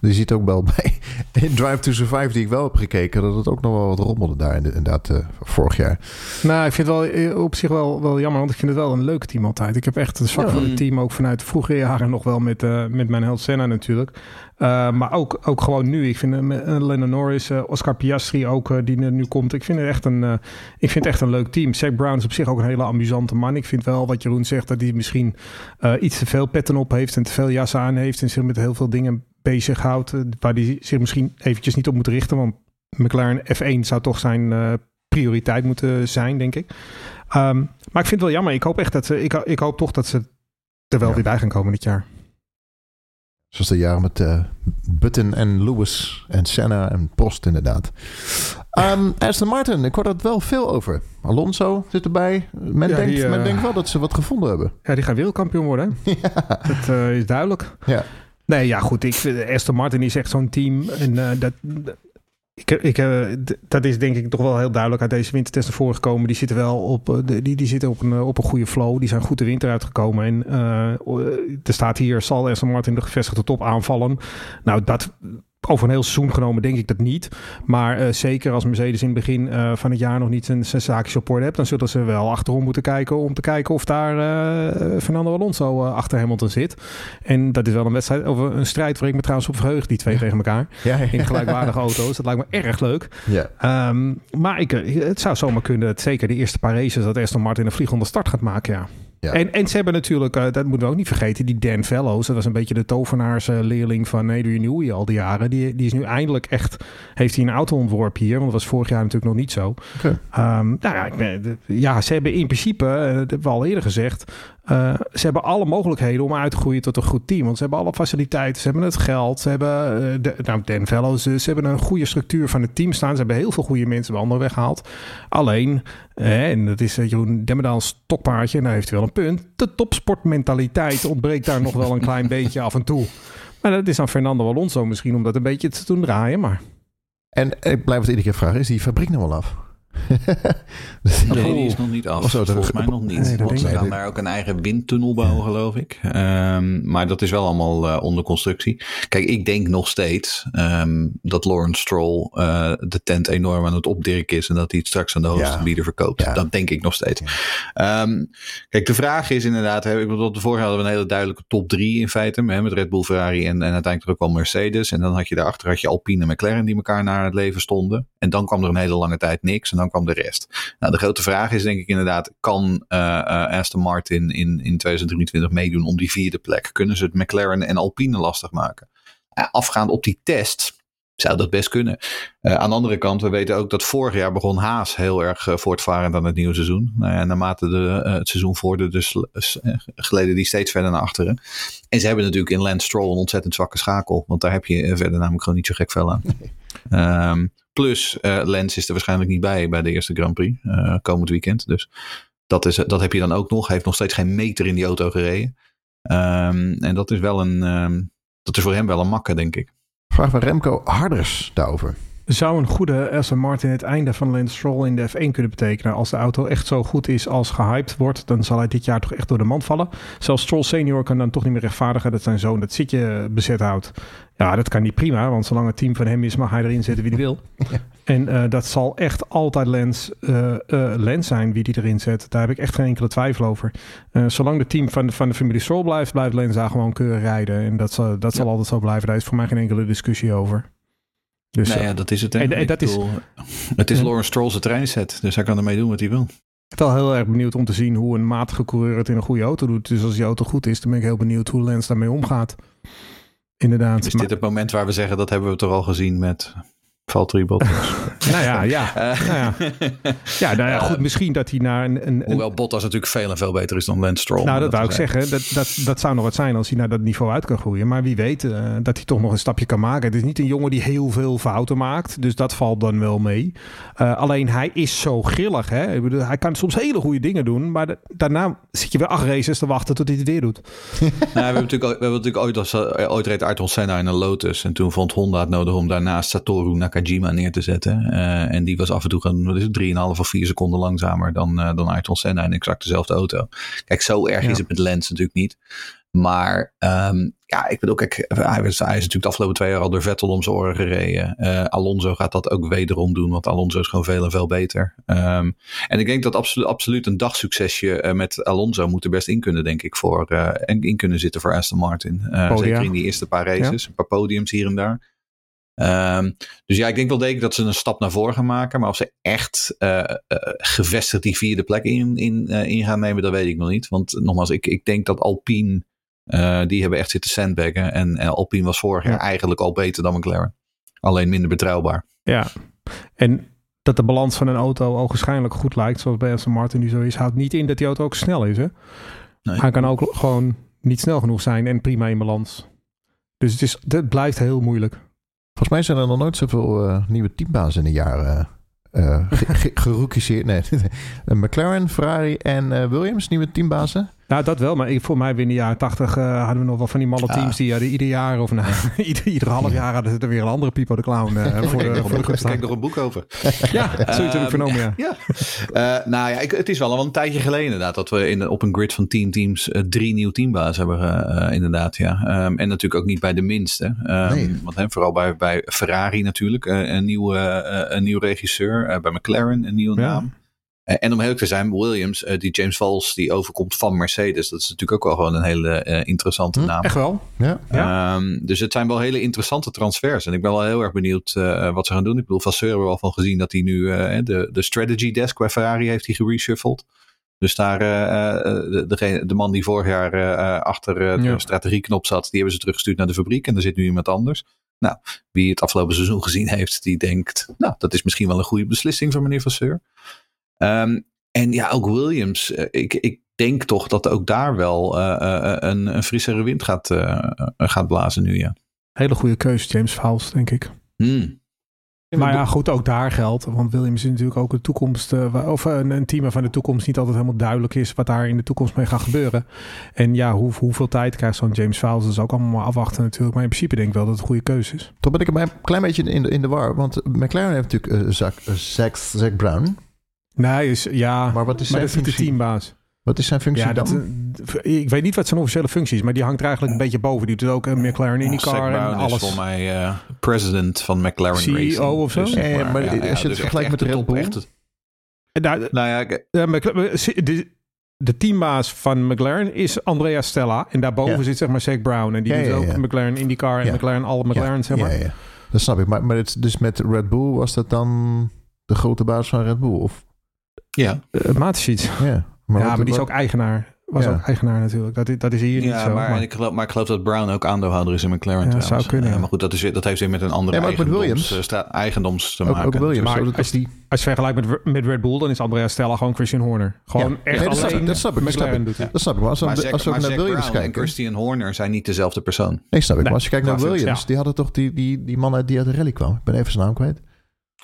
je ziet ook wel bij in Drive to Survive, die ik wel heb gekeken, dat het ook nog wel wat rommelde daar inderdaad uh, vorig jaar. Nou, ik vind het wel eh, op zich wel, wel jammer, want ik vind het wel een leuk team altijd. Ik heb echt een zwak ja. voor het team, ook vanuit de vroege jaren nog wel met, uh, met mijn held Senna natuurlijk. Uh, maar ook, ook gewoon nu. Ik vind uh, Lennon Norris, uh, Oscar Piastri ook, die nu komt. Ik vind het echt een, ik vind het echt een leuk team. Zach Brown is op zich ook een hele amusante man. Ik vind wel wat Jeroen zegt, dat hij misschien iets te veel petten op heeft en te veel jassen aan heeft. En zich met heel veel dingen bezighoudt. waar hij zich misschien eventjes niet op moet richten. Want McLaren F1 zou toch zijn prioriteit moeten zijn, denk ik. Um, maar ik vind het wel jammer. Ik hoop echt dat ze, ik, ik hoop toch dat ze er wel ja. weer bij gaan komen dit jaar. Zoals de jaren met uh, Button en Lewis en Senna en Prost inderdaad. Um, Aston Martin, ik hoor er wel veel over. Alonso zit erbij. Men, ja, denkt, die, uh, men denkt wel dat ze wat gevonden hebben. Ja, die gaan wereldkampioen worden. ja. Dat uh, is duidelijk. Ja. Nee, ja goed. Ik, Aston Martin is echt zo'n team. En dat, ik, ik, dat is denk ik toch wel heel duidelijk uit deze wintertest naar voren gekomen. Die zitten wel op, die, die zitten op, een, op een goede flow. Die zijn goed de winter uitgekomen. En uh, er staat hier, zal Aston Martin de gevestigde top aanvallen? Nou, dat over een heel seizoen genomen denk ik dat niet. Maar uh, zeker als Mercedes in het begin uh, van het jaar nog niet zijn, zaakjes op orde hebt, dan zullen ze wel achterom moeten kijken om te kijken of daar uh, Fernando Alonso achter Hamilton zit. En dat is wel een wedstrijd, of een strijd waar ik me trouwens op verheug, die twee ja. tegen elkaar. Ja, ja, in gelijkwaardige auto's. Dat lijkt me erg leuk. Ja. Um, maar ik, het zou zomaar kunnen, zeker de eerste paar races, dat Aston Martin een vliegende start gaat maken, ja. En, en ze hebben natuurlijk, uh, dat moeten we ook niet vergeten, die Dan Fellows. Dat was een beetje de tovenaarsleerling van Adrian Newey al die jaren. Die, die is nu eindelijk echt, heeft hij een auto ontworpen hier. Want dat was vorig jaar natuurlijk nog niet zo. Okay. Um, nou ja, ja, ze hebben in principe, dat hebben we al eerder gezegd, uh, ze hebben alle mogelijkheden om uit te groeien tot een goed team. Want ze hebben alle faciliteiten, ze hebben het geld, ze hebben uh, de, nou, Dan Fellows, ze hebben een goede structuur van het team staan. Ze hebben heel veel goede mensen bij anderen weggehaald. Alleen, en dat is Jeroen Demmerdaals stokpaardje, en daar heeft hij wel een punt. De topsportmentaliteit ontbreekt daar nog wel een klein beetje af en toe. Maar dat is aan Fernando Alonso misschien om dat een beetje te doen draaien. Maar... En ik blijf het iedere keer vragen, is die fabriek nou wel af? nee, die is nog niet af. Zo, Volgens mij nog niet. Nee, want ze gaan daar ook een eigen windtunnel bouwen, geloof ik. Um, maar dat is wel allemaal uh, onder constructie. Kijk, ik denk nog steeds um, dat Lawrence Stroll uh, de tent enorm aan het opdirken is. En dat hij het straks aan de hoogste bieder verkoopt. Ja. Dat denk ik nog steeds. Ja. Um, kijk, de vraag is inderdaad. Hè, ik bedoel, de vorige hadden we een hele duidelijke top 3 in feite. Hè, met Red Bull, Ferrari en, en uiteindelijk ook wel Mercedes. En dan had je daarachter had je Alpine en McLaren die elkaar naar het leven stonden. En dan kwam er een hele lange tijd niks. En dan kwam de rest. Nou, de grote vraag is denk ik inderdaad, kan uh, uh, Aston Martin in, in 2023 meedoen om die vierde plek? Kunnen ze het McLaren en Alpine lastig maken? Uh, afgaand op die test zou dat best kunnen. aan de andere kant, we weten ook dat vorig jaar begon Haas heel erg voortvarend aan het nieuwe seizoen. Nou ja, naarmate de, het seizoen vorderde, dus geleden die steeds verder naar achteren. En ze hebben natuurlijk in Lance Stroll een ontzettend zwakke schakel. Want daar heb je verder namelijk gewoon niet zo gek veel aan. Um, Plus, uh, Lens is er waarschijnlijk niet bij bij de eerste Grand Prix uh, komend weekend. Dus dat, is, dat heb je dan ook nog. Hij heeft nog steeds geen meter in die auto gereden. Um, en dat is wel een. Um, dat is voor hem wel een makke, denk ik. Vraag van Remco Harders daarover. Zou een goede Aston Martin het einde van Lance Stroll in de F1 kunnen betekenen? Als de auto echt zo goed is als gehyped wordt, dan zal hij dit jaar toch echt door de mand vallen. Zelfs Stroll senior kan dan toch niet meer rechtvaardigen dat zijn zoon dat zitje bezet houdt. Ja, dat kan niet prima, want zolang het team van hem is, mag hij erin zetten wie hij wil. En uh, dat zal echt altijd Lens, uh, uh, Lens zijn wie die erin zet. Daar heb ik echt geen enkele twijfel over. zolang het team van de, van de familie Stroll blijft, blijft Lens daar gewoon keurig rijden. En dat, zal, dat zal altijd zo blijven. Daar is voor mij geen enkele discussie over. Dus, nou ja, dat is het. En, en dat is, het is Lawrence Stroll's treinset, dus hij kan ermee doen wat hij wil. Ik ben wel heel erg benieuwd om te zien hoe een matige coureur het in een goede auto doet. Dus als die auto goed is, dan ben ik heel benieuwd hoe Lens daarmee omgaat. Inderdaad. Is dit het moment waar we zeggen dat hebben we toch al gezien met Valtteri Bottas. nou ja, ja. Uh, nou ja. ja, nou ja, goed, misschien dat hij naar een, een... Hoewel Bottas natuurlijk veel en veel beter is dan Lance Stroll. Nou, dat, dat wou ik zeggen. Dat, dat, dat zou nog wat zijn als hij naar dat niveau uit kan groeien. Maar wie weet uh, dat hij toch nog een stapje kan maken. Het is niet een jongen die heel veel fouten maakt. Dus dat valt dan wel mee. Uh, alleen hij is zo grillig. Hè? Ik bedoel, hij kan soms hele goede dingen doen. Maar de, daarna zit je weer acht races te wachten tot hij het weer doet. nou, we, hebben natuurlijk, we hebben natuurlijk ooit, als, ooit reed Ayrton Senna in een Lotus. En toen vond Honda het nodig om daarnaast Satoru naar Nakajima neer te zetten. Uh, en die was af en toe gewoon, wat is het, 3,5 of 4 seconden langzamer dan, uh, dan Ayrton Senna in exact dezelfde auto. Kijk, zo erg ja. is het met Lens natuurlijk niet. Maar um, ja, ik bedoel, kijk, hij, was, hij is natuurlijk de afgelopen twee jaar al door Vettel om zijn oren gereden. Uh, Alonso gaat dat ook wederom doen, want Alonso is gewoon veel en veel beter. Um, en ik denk dat absolu absoluut een dagsuccesje uh, met Alonso moet er best in kunnen, denk ik, voor, uh, en in kunnen zitten voor Aston Martin. zeker in die eerste paar races, ja. een paar podiums hier en daar. Um, dus ja, ik denk wel degelijk dat ze een stap naar voren gaan maken. Maar of ze echt uh, uh, gevestigd die vierde plek in, in, uh, in gaan nemen, dat weet ik nog niet. Want nogmaals, ik, ik denk dat Alpine, die hebben echt zitten sandbaggen. En, en Alpine was vorig jaar eigenlijk al beter dan McLaren. Alleen minder betrouwbaar. Ja, en dat de balans van een auto ogenschijnlijk goed lijkt, zoals bij Aston Martin nu zo is, houdt niet in dat die auto ook snel is. Hè? Nee. Hij kan ook gewoon niet snel genoeg zijn en prima in balans. Dus het, is, het blijft heel moeilijk. Volgens mij zijn er nog nooit zoveel uh, nieuwe teambazen in de jaren uh, geroekiseerd. Nee, McLaren, Ferrari en uh, Williams, nieuwe teambazen. Nou, dat wel. Maar ik, voor mij in de jaren tachtig uh, hadden we nog wel van die malle teams die hadden ieder jaar of nou, ieder, ieder half jaar hadden ze er weer een andere Pipo de Clown uh, voor, de, voor de Kijk nog een boek over. ja, zoiets heb ik vernomen, ja. ja. Uh, nou ja, ik, het is wel een tijdje geleden inderdaad dat we in, op een grid van tien teams drie nieuwe teambaas hebben inderdaad, ja. Um, en natuurlijk ook niet bij de minste. Um, nee. Want hè, vooral bij, bij Ferrari natuurlijk, een, nieuwe, een nieuw regisseur. bij McLaren een nieuwe ja. naam. Uh, en om heel te zijn, Williams, uh, die James Valls, die overkomt van Mercedes. Dat is natuurlijk ook wel gewoon een hele uh, interessante hm, naam. Echt wel? Ja. ja. Um, dus het zijn wel hele interessante transfers. En ik ben wel heel erg benieuwd wat ze gaan doen. Ik bedoel, Vasseur hebben we al van gezien dat hij nu de, de strategy desk bij Ferrari heeft hij gereshuffled. Dus daar, de, de, de, man die vorig jaar achter de strategieknop zat, die hebben ze teruggestuurd naar de fabriek. En er zit nu iemand anders. Nou, wie het afgelopen seizoen gezien heeft, die denkt, nou, dat is misschien wel een goede beslissing van meneer Vasseur. Um, en ja, ook Williams. ik, ik denk toch dat ook daar wel een, een frissere wind gaat, gaat blazen nu, ja. Hele goede keuze, James Fowles, denk ik. Hmm. Maar ja, goed, ook daar geldt. Want Williams is natuurlijk ook de toekomst. Uh, of een, een, team waarvan de toekomst niet altijd helemaal duidelijk is. wat daar in de toekomst mee gaat gebeuren. En ja, hoe, hoeveel tijd krijgt zo'n James Fowles? Dat is ook allemaal afwachten natuurlijk. Maar in principe denk ik wel dat het een goede keuze is. Toch ben ik een klein beetje in de, in de war. Want McLaren heeft natuurlijk uh, Zach, uh, Zach, Zach Brown. Nee, is, ja. Maar wat is maar zijn de teambaas? Wat is zijn functie ja, dan? Eh, ik weet niet wat zijn officiële functie is, maar die hangt er eigenlijk een beetje boven. Die doet ook een McLaren IndyCar en alles. is voor mij uh, president van McLaren CEO Racing. of zo? Dus, maar, maar ja, als je het vergelijkt met de Red Bull... Echt, nou, nou ja, de, de teambaas van McLaren is Andrea Stella. En daarboven ja. zit zeg maar Zach Brown. En die doet ook McLaren IndyCar en McLaren, alle McLaren zeg maar. Ja, ja. Dat snap ik. Maar, maar het, dus met Red Bull was dat dan de grote baas van Red Bull? Of? Ja. Uh, Ja. Maar ja, maar die is ook eigenaar was ook eigenaar natuurlijk. Dat, dat is hier niet zo. Maar, maar, ik geloof, maar ik geloof dat Brown ook aandeelhouder is in McLaren. Ja, zou kunnen. Ja. maar goed, dat, is, dat heeft weer met een andere ja, eigendoms, Williams. Uh, eigendoms te maken. Ook Williams. Maar als, die... als je vergelijkt met, met Red Bull, dan is Andrea Stella gewoon Christian Horner. Gewoon echt nee, dat alleen dat snap ik. Dat snap ik. Maar als, maar als we naar Williams kijken... en Christian Horner zijn niet dezelfde persoon. Nee, snap ik. Maar als je kijkt naar Williams, die hadden toch die man die uit de rally kwam. Ik ben even zijn naam kwijt.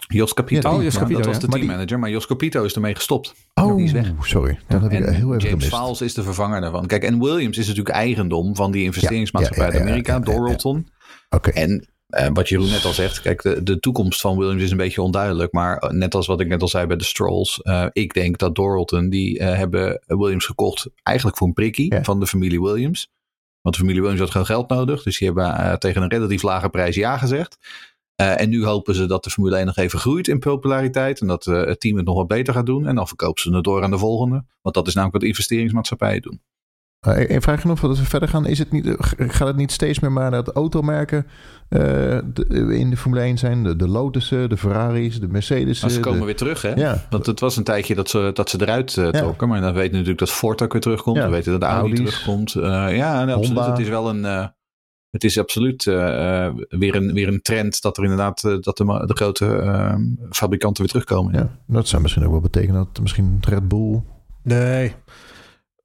Jos Capito. oh, Jos Capito, dat was de teammanager, maar Jos Capito is ermee gestopt. Oh, die is weg. sorry. Dat heb ik heel even James Fowles is de vervanger daarvan. Kijk, en Williams is natuurlijk eigendom van die investeringsmaatschappij uit Amerika, Doralton. Oké. En uh, wat Jeroen net al zegt, kijk, de, de toekomst van Williams is een beetje onduidelijk. Maar eh, net als wat ik net al zei bij de Strolls, uh, ik denk dat Doralton, die uh, hebben Williams gekocht eigenlijk voor een prikkie van de familie Williams. Want de familie Williams had gewoon geld nodig. Dus die hebben tegen een relatief lage prijs ja gezegd. Uh, en nu hopen ze dat de Formule 1 nog even groeit in populariteit. En dat uh, het team het nog wat beter gaat doen. En dan verkopen ze het door aan de volgende. Want dat is namelijk wat investeringsmaatschappijen doen. Uh, vraag genoeg voordat we verder gaan. Is het niet, gaat het niet steeds meer maar de automerken in de Formule 1 zijn? De, de Lotussen, de Ferraris, de Mercedes. Maar ze komen weer terug, hè? Ja. Want het was een tijdje dat ze, dat ze eruit trokken. Maar dan weten we natuurlijk dat Ford ook weer terugkomt. Ja. We weten dat de Audi Audi's. terugkomt. ja, absoluut. Het is wel een het is absoluut uh, weer, een, weer een trend dat er inderdaad uh, dat de, de grote uh, fabrikanten weer terugkomen. Ja, dat zou misschien ook wel betekenen dat misschien Red Bull. Nee.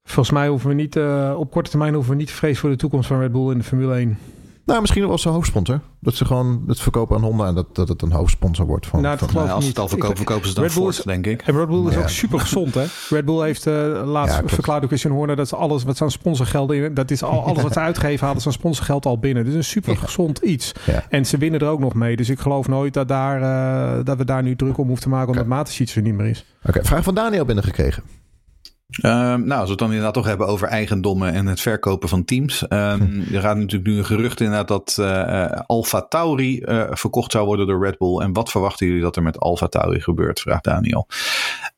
Volgens mij hoeven we niet op korte termijn hoeven we niet te vrezen voor de toekomst van Red Bull in de Formule 1. Nou, misschien wel zijn hoofdsponsor. Dat ze gewoon het verkopen aan Honda en dat, dat het een hoofdsponsor wordt. Van, nou, van, geloof als ze het al verkopen, verkopen ze dan Red denk ik. En Red Bull is ook super gezond, hè? Red Bull heeft uh, laatst ja, verklaard door Christian Horner dat ze alles wat zijn sponsorgeld in, dat is al alles wat ze uitgeven, hadden zijn sponsorgeld al binnen. Dus een super gezond iets. En ze winnen er ook nog mee. Dus ik geloof nooit dat, daar, uh, dat we daar nu druk om hoeven te maken, omdat Matesheets er niet meer is. Oké, vraag van Daniel binnengekregen. Um, nou, als we het dan inderdaad toch hebben over eigendommen en het verkopen van teams. Um, er gaat natuurlijk nu een gerucht inderdaad dat uh, Alfa Tauri uh, verkocht zou worden door Red Bull. En wat verwachten jullie dat er met Alfa Tauri gebeurt? Vraagt Daniel.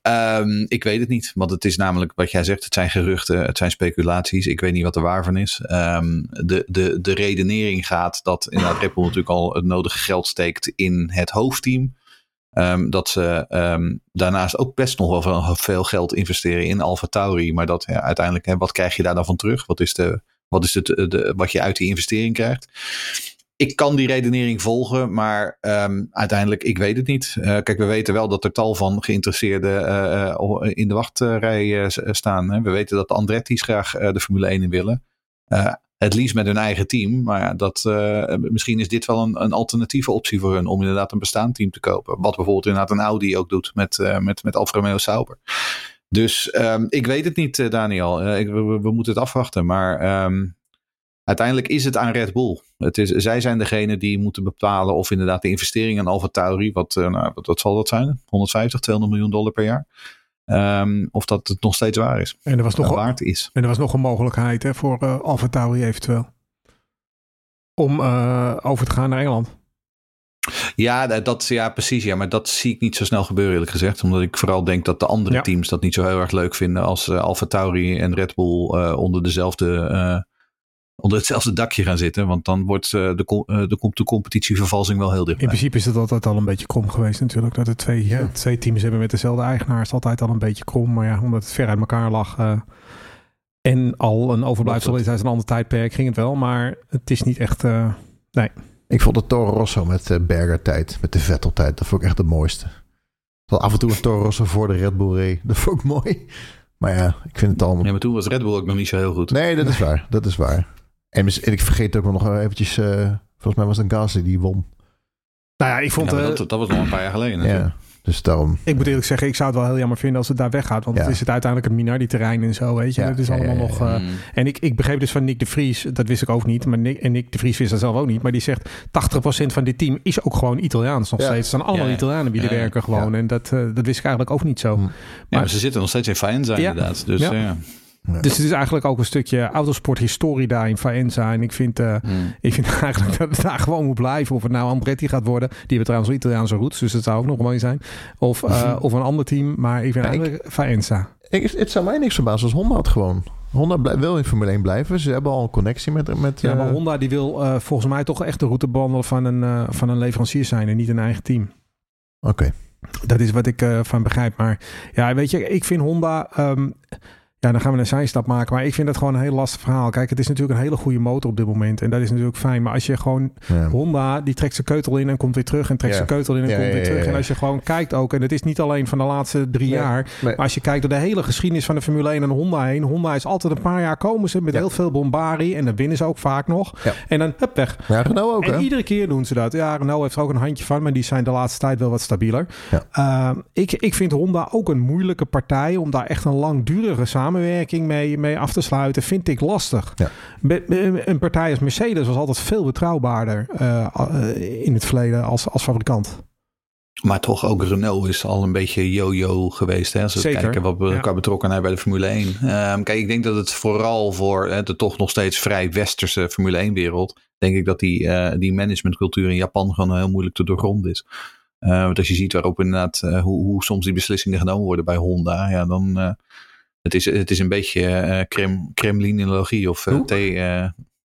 Um, ik weet het niet, want het is namelijk wat jij zegt. Het zijn geruchten, het zijn speculaties. Ik weet niet wat er waar van is. de, de, de redenering gaat dat inderdaad Red Bull natuurlijk al het nodige geld steekt in het hoofdteam. Um, dat ze um, daarnaast ook best nog wel veel geld investeren in Alpha Tauri. Maar dat ja, uiteindelijk, hè, wat krijg je daar dan van terug? Wat is, de, wat, is het, de, wat je uit die investering krijgt? Ik kan die redenering volgen, maar um, uiteindelijk, ik weet het niet. Uh, kijk, we weten wel dat er tal van geïnteresseerden uh, in de wachtrij staan. Hè. We weten dat de Andretti's graag de Formule 1 in willen. Het liefst met hun eigen team. Maar ja, dat, uh, misschien is dit wel een, een, alternatieve optie voor hun om inderdaad een bestaand team te kopen. Wat bijvoorbeeld inderdaad een Audi ook doet met, uh, met, met Alfa Romeo Sauber. Dus um, ik weet het niet, uh, Daniel. Ik, we, moeten het afwachten. Maar um, uiteindelijk is het aan Red Bull. Het is, zij zijn degene die moeten bepalen of inderdaad de investering in Alfa Tauri, wat, nou, wat, wat zal dat zijn? 150, 200 miljoen dollar per jaar Um, of dat het nog steeds waar is. En er was nog, waard is. En er was nog een mogelijkheid hè, voor uh, Alfa Tauri eventueel. Om uh, over te gaan naar Engeland. Ja, dat, ja, precies. Ja, maar dat zie ik niet zo snel gebeuren, eerlijk gezegd. Omdat ik vooral denk dat de andere ja. teams dat niet zo heel erg leuk vinden als uh, Alfa Tauri en Red Bull uh, onder dezelfde onder hetzelfde dakje gaan zitten. Want dan wordt de, de, de competitievervalsing wel heel dichtbij. In principe is het altijd al een beetje krom geweest natuurlijk. Dat er twee, ja. twee teams hebben met dezelfde eigenaar is altijd al een beetje krom. Maar ja, omdat het ver uit elkaar lag en al een overblijfsel is uit een ander tijdperk, ging het wel. Maar het is niet echt, nee. Ik vond de Toro Rosso met Berger tijd, met de Vettel tijd, dat vond ik echt de mooiste. Dat af en toe een Toro Rosso voor de Red Bull reed. Dat vond ik mooi. Maar ja, ik vind het allemaal... Nee, maar toen was Red Bull ook nog niet zo heel goed. Nee, dat is waar. Dat is waar. En, ik vergeet ook nog eventjes... Uh, volgens mij was het een Gasly die won. Nou ja, ik vond... Ja, dat, dat, was nog een paar jaar geleden Ja. Dus daarom. Ik moet eerlijk zeggen, ik zou het wel heel jammer vinden als het daar weggaat. Want het is het uiteindelijk een Minardi-terrein en zo, weet je. Ja, het is allemaal nog... Uh, en ik, ik begreep dus van Nick de Vries, dat wist ik ook niet. Maar Nick, en Nick de Vries wist dat zelf ook niet. Maar die zegt, 80% van dit team is ook gewoon Italiaans nog steeds. Het zijn allemaal Italianen die er werken gewoon. En dat, uh, dat wist ik eigenlijk ook niet zo. Maar, maar ze zitten nog steeds in Faenza inderdaad. Dus ja. Dus het is eigenlijk ook een stukje autosporthistorie daar in Faenza. En ik vind, uh, ik vind eigenlijk dat het daar gewoon moet blijven. Of het nou Andretti gaat worden. Die hebben trouwens Italiaanse roots, dus dat zou ook nog mooi zijn. Of, uh, of een ander team. Maar ik vind eigenlijk ik, Faenza. Ik, het zou mij niks verbazen als Honda het gewoon. Honda wil in Formule 1 blijven. Ze hebben al een connectie met... met ja, maar Honda die wil uh, volgens mij toch echt de route behandelen van een, van een leverancier zijn. En niet een eigen team. Oké. Okay. Dat is wat ik van begrijp. Maar ja, weet je, ik vind Honda... Um, ja, dan gaan we een zijstap maken. Maar ik vind dat gewoon een heel lastig verhaal. Kijk, het is natuurlijk een hele goede motor op dit moment. En dat is natuurlijk fijn. Maar als je gewoon Honda, die trekt zijn keutel in en komt weer terug. En trekt zijn keutel in en komt weer terug. En als je gewoon kijkt ook. En het is niet alleen van de laatste drie jaar. Maar als je kijkt door de hele geschiedenis van de Formule 1 en Honda heen. Honda is altijd een paar jaar komen ze met heel veel bombari. En dan winnen ze ook vaak nog. En dan hup weg. Ja, Renault ook. En iedere keer doen ze dat. Ja, Renault heeft er ook een handje van. Maar die zijn de laatste tijd wel wat stabieler. Uh, ik, ik vind Honda ook een moeilijke partij. Om daar echt een langdurige samenwerking mee mee, af te sluiten, vind ik lastig. Ja. Een partij als Mercedes was altijd veel betrouwbaarder uh, in het verleden als, als fabrikant. Maar toch ook Renault is al een beetje yo-yo geweest. Hè? Als we Zeker. kijken wat we ja. qua betrokkenheid bij de Formule 1. Um, ehm, kijk, ik denk dat het vooral voor hè, de toch nog steeds vrij westerse Formule 1 wereld. Denk ik dat die, uh, die managementcultuur in Japan gewoon heel moeilijk te doorgronden is. Uh, want als je ziet waarop inderdaad hoe, hoe soms die beslissingen genomen worden bij Honda. Ja, dan het is, het is een beetje uh, krem, Kremlinologie of uh, thee,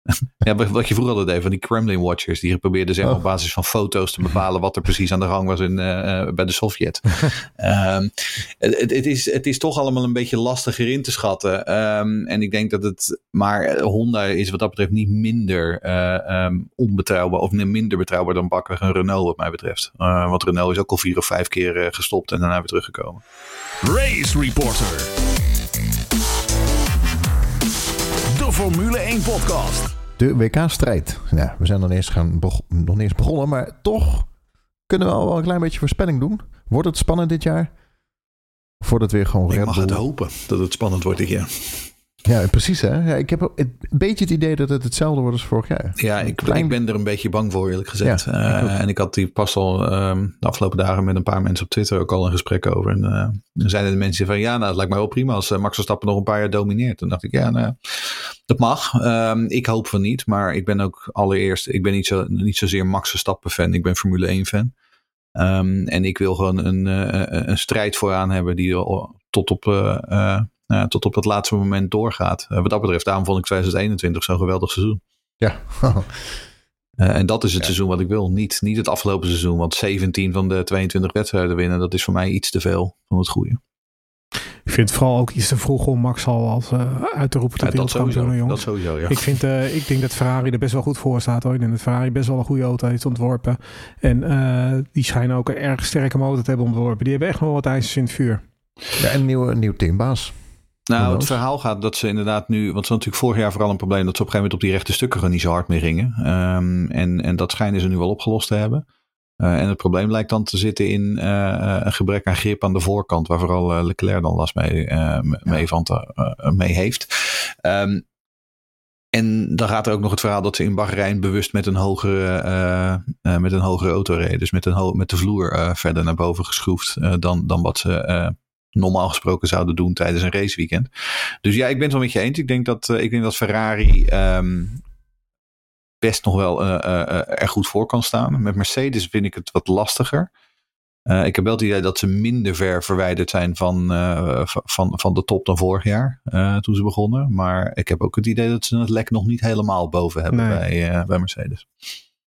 ja, wat je vroeger altijd deed van die Kremlin Watchers. Die probeerden zeg maar, oh. op basis van foto's te bepalen wat er precies aan de gang was in, uh, bij de Sovjet. um, het, het, is, het is toch allemaal een beetje lastiger in te schatten. Um, en ik denk dat het. Maar Honda is wat dat betreft niet minder uh, um, onbetrouwbaar. Of minder betrouwbaar dan bakker een Renault, wat mij betreft. Uh, want Renault is ook al vier of vijf keer gestopt en daarna weer teruggekomen. Race Reporter. Formule 1 podcast. De WK-strijd. Ja, we zijn niet, eens gaan nog niet eens begonnen, maar toch kunnen we al wel een klein beetje voorspelling doen. Wordt het spannend dit jaar? Voordat het weer gewoon Ik mag het hopen dat het spannend wordt dit jaar. Ja, precies hè. Ja, ik heb een beetje het idee dat het hetzelfde wordt als vorig jaar. Ja, ik, ik ben er een beetje bang voor eerlijk gezegd. Eh, en ik had die pas al ehm, de afgelopen dagen met een paar mensen op Twitter ook al een gesprek over. En uh, dan zeiden de mensen van ja, nou het lijkt mij wel prima als uh, Max Verstappen nog een paar jaar domineert. Toen dacht ik ja, nou, dat mag. Ehm, ik hoop van niet, maar ik ben ook allereerst, ik ben niet, zo, niet zozeer Max Verstappen fan. Ik ben Formule 1 fan. Um, en ik wil gewoon een, een strijd vooraan hebben die tot op uh, tot op het laatste moment doorgaat. Uh, wat dat betreft, daarom vond ik 2021 zo'n geweldig seizoen. Ja. Uh, en dat is het seizoen wat ik wil. Niet, niet het afgelopen seizoen. Want 17 van de 22 wedstrijden winnen, dat is voor mij iets te veel van het goede. Ik vind het vooral ook iets te vroeg om Max al als uh, uit te roepen tot ja, dat sowieso, jongens. Dat sowieso, ja. Ik, vind, uh, ik denk dat Ferrari er best wel goed voor staat hoor. En dat Ferrari best wel een goede auto heeft ontworpen. En uh, die schijnen ook een erg sterke motor te hebben ontworpen. Die hebben echt nog wat ijzers in het vuur. Ja, en een nieuwe, nieuw teambaas. Nou, het verhaal gaat dat ze inderdaad nu, want ze natuurlijk vorig jaar vooral een probleem dat ze op een gegeven moment op die rechte stukken gewoon niet zo hard meer gingen. Um, en, en dat schijnen ze nu wel opgelost te hebben. Uh, en het probleem lijkt dan te zitten in uh, een gebrek aan grip aan de voorkant, waar vooral uh, Leclerc dan last mee, mee, van te, mee heeft. Um, en dan gaat er ook nog het verhaal dat ze in Bahrein bewust met een hogere, met een hogere auto reden. Dus met, een met de vloer verder naar boven geschroefd dan, dan wat ze normaal gesproken zouden doen tijdens een raceweekend. Dus ja, ik ben het wel met je eens. Ik denk dat, uh, ik denk dat Ferrari um, best nog wel uh, uh, er goed voor kan staan. Met Mercedes vind ik het wat lastiger. Uh, ik heb wel het idee dat ze minder ver verwijderd zijn van, uh, van, van de top dan vorig jaar, uh, toen ze begonnen. Maar ik heb ook het idee dat ze het lek nog niet helemaal boven hebben nee. bij, bij Mercedes.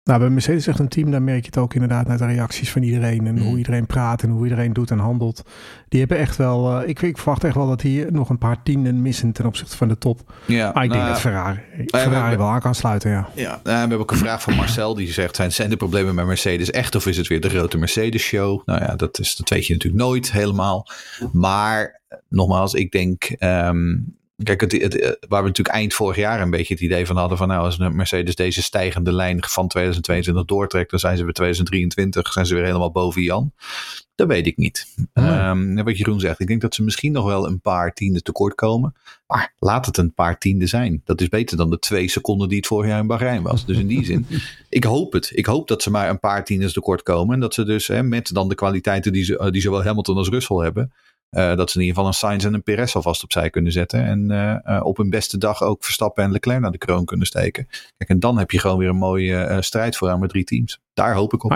Nou, bij Mercedes is echt een team, daar merk je het ook inderdaad naar de reacties van iedereen. En hoe mm. iedereen praat en hoe iedereen doet en handelt. Die hebben echt wel, uh, ik, ik, verwacht echt wel dat hier nog een paar tienden missen ten opzichte van de top. Ja, maar ik denk nou, dat Ferrari, Ferrari we, wel aan kan sluiten, ja. Ja, nou, we hebben ook een vraag van Marcel die zegt, zijn, zijn de problemen met Mercedes echt of is het weer de grote Mercedes show? Nou ja, dat, is, dat weet je natuurlijk nooit helemaal. Maar nogmaals, ik denk... Um, Kijk, het, het, eh, waar we natuurlijk eind vorig jaar een beetje het idee van hadden van nou, als Mercedes deze stijgende lijn van 2022 doortrekt, dan zijn ze bij 2023, zijn ze weer helemaal boven Jan. Dat weet ik niet. Um, wat Jeroen zegt, ik denk dat ze misschien nog wel een paar tienden tekort komen. Maar laat het een paar tienden zijn. Dat is beter dan de twee seconden die het vorig jaar in Bahrein was. Dus in die zin, ik hoop het. Ik hoop dat ze maar een paar tienden tekort komen. En dat ze dus hè, met dan de kwaliteiten die, ze, die zowel Hamilton als Russell hebben, uh, dat ze in ieder geval een Sainz en een Perez alvast opzij kunnen zetten. En uh, op hun beste dag ook Verstappen en Leclerc naar de kroon kunnen steken. Kijk, en dan heb je gewoon weer een mooie strijd vooraan met drie teams. Daar hoop ik op.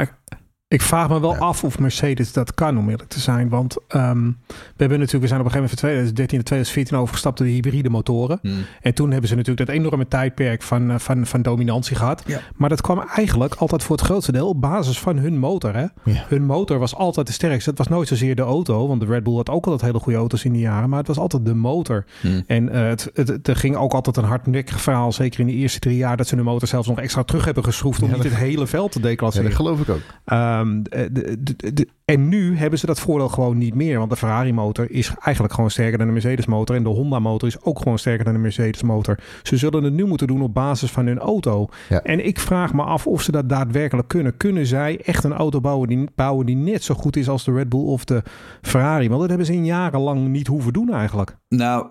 Ik vraag me wel af of Mercedes dat kan, om eerlijk te zijn. Want um, we hebben natuurlijk, we zijn op een gegeven moment van 2013 naar 2014 overgestapt op de hybride motoren. Hmm. En toen hebben ze natuurlijk dat enorme tijdperk van, eh, van, van dominantie gehad. Ja. Maar dat kwam eigenlijk altijd voor het grootste deel op basis van hun motor. Hè? Ja. Hun motor was altijd de sterkste. Het was nooit zozeer de auto, want de Red Bull had ook altijd hele goede auto's in die jaren. Maar het was altijd de motor. Hmm. En uh, het, het, er ging ook altijd een hardnekkig verhaal, zeker in de eerste drie jaar, dat ze de motor zelfs nog extra terug hebben geschroefd om niet het hele veld te declasseren. Dat geloof ik ook. Uh, Um, de, de, de, en nu hebben ze dat voordeel gewoon niet meer. Want de Ferrari motor is eigenlijk gewoon sterker dan de Mercedes motor. En de Honda motor is ook gewoon sterker dan de Mercedes motor. Ze zullen het nu moeten doen op basis van hun auto. Ja. En ik vraag me af of ze dat daadwerkelijk kunnen. Kunnen zij echt een auto bouwen die, bouwen die net zo goed is als de Red Bull of de Ferrari? Want dat hebben ze in jarenlang niet hoeven doen eigenlijk. Nou,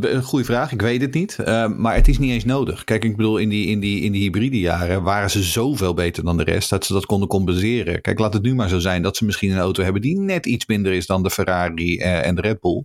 een goede vraag. Ik weet het niet. Uh, maar het is niet eens nodig. Kijk, ik bedoel, in die, in, die, in die hybride jaren waren ze zoveel beter dan de rest. Dat ze dat konden compenseren. Kijk, laat het nu maar zo zijn dat ze misschien een auto hebben die net iets minder is dan de Ferrari uh, en de Red Bull.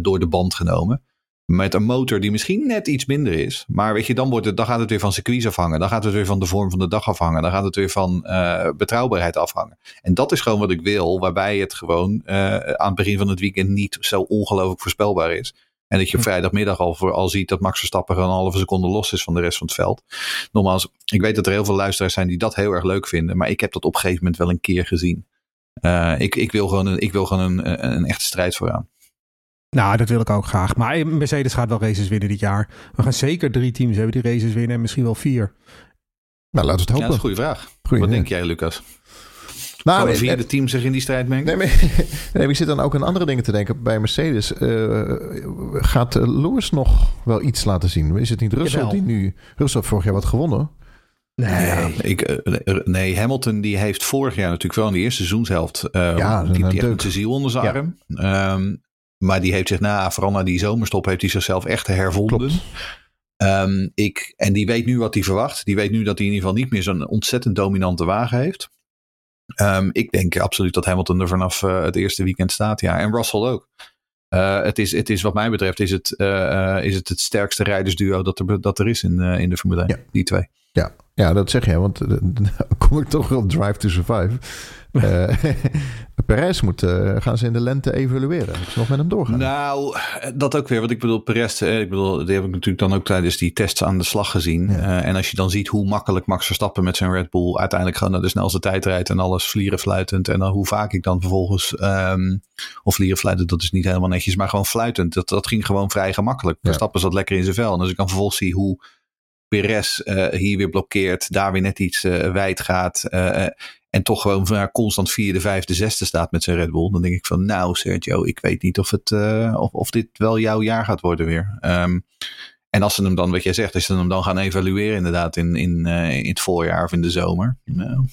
Door de band genomen. Met een motor die misschien net iets minder is. Maar weet je, dan, wordt het, dan gaat het weer van circuits afhangen. Dan gaat het weer van de vorm van de dag afhangen. Dan gaat het weer van uh, betrouwbaarheid afhangen. En dat is gewoon wat ik wil. Waarbij het gewoon aan het begin van het weekend niet zo ongelooflijk voorspelbaar is. En dat je vrijdagmiddag al, voor, al ziet dat Max Verstappen een halve seconde los is van de rest van het veld. Nogmaals, ik weet dat er heel veel luisteraars zijn die dat heel erg leuk vinden. Maar ik heb dat op een gegeven moment wel een keer gezien. Uh, ik, ik wil gewoon, een, ik wil gewoon een, een echte strijd vooraan. Nou, dat wil ik ook graag. Maar Mercedes gaat wel races winnen dit jaar. We gaan zeker drie teams hebben die races winnen en misschien wel vier. Nou, laten we het hopen. Ja, dat is een goede vraag. Goeie, Wat denk jij, Lucas? Nou, Kan vierde team zich in die strijd mengen? Nee, maar, nee, ik zit dan ook aan andere dingen te denken. Bij Mercedes uh, gaat Lewis nog wel iets laten zien. Is het niet Russell die nu... Russell vorig jaar wat gewonnen. Nee, ik, eh, nee, Hamilton die heeft vorig jaar natuurlijk wel in de eerste seizoenshelft. Uh, ja, die, die heeft zijn ziel onder zijn arm. Um, maar die heeft zich na, vooral na die zomerstop, heeft hij zichzelf echt hervonden. Um, ik, en die weet nu wat hij verwacht. Die weet nu dat hij in ieder geval niet meer zo'n ontzettend dominante wagen heeft. Um, ik denk absoluut dat Hamilton er vanaf uh, het eerste weekend staat. Ja, en Russell ook. Uh, het, is, het is wat mij betreft is het, uh, is het, het sterkste rijdersduo dat er, dat er is in, in de Formule 1. Ja. Die twee. Ja, ja, dat zeg je, want dan kom ik toch op Drive to Survive. Uh, Perez moet, uh, gaan ze in de lente evalueren. Moet ze nog met hem doorgaan? Nou, dat ook weer. Want ik bedoel, Perez, ik bedoel, die heb ik natuurlijk dan ook tijdens die tests aan de slag gezien. Ja. en als je dan ziet hoe makkelijk Max Verstappen met zijn Red Bull uiteindelijk gewoon naar de snelste tijd rijdt en alles vlieren fluitend. En dan hoe vaak ik dan vervolgens, um, of vlieren fluitend, dat is niet helemaal netjes, maar gewoon fluitend. Dat, dat ging gewoon vrij gemakkelijk. Ja. Verstappen zat lekker in zijn vel. En als ik dan vervolgens zie hoe Perez uh, hier weer blokkeert, daar weer net iets uh, wijd gaat. Uh, en toch gewoon van, constant vierde, vijfde, zesde staat met zijn Red Bull. Dan denk ik van nou Sergio, ik weet niet of, het, of, of dit wel jouw jaar gaat worden weer. Um, en als ze hem dan, wat jij zegt, als ze hem dan gaan evalueren inderdaad in, in, in het voorjaar of in de zomer. Nou,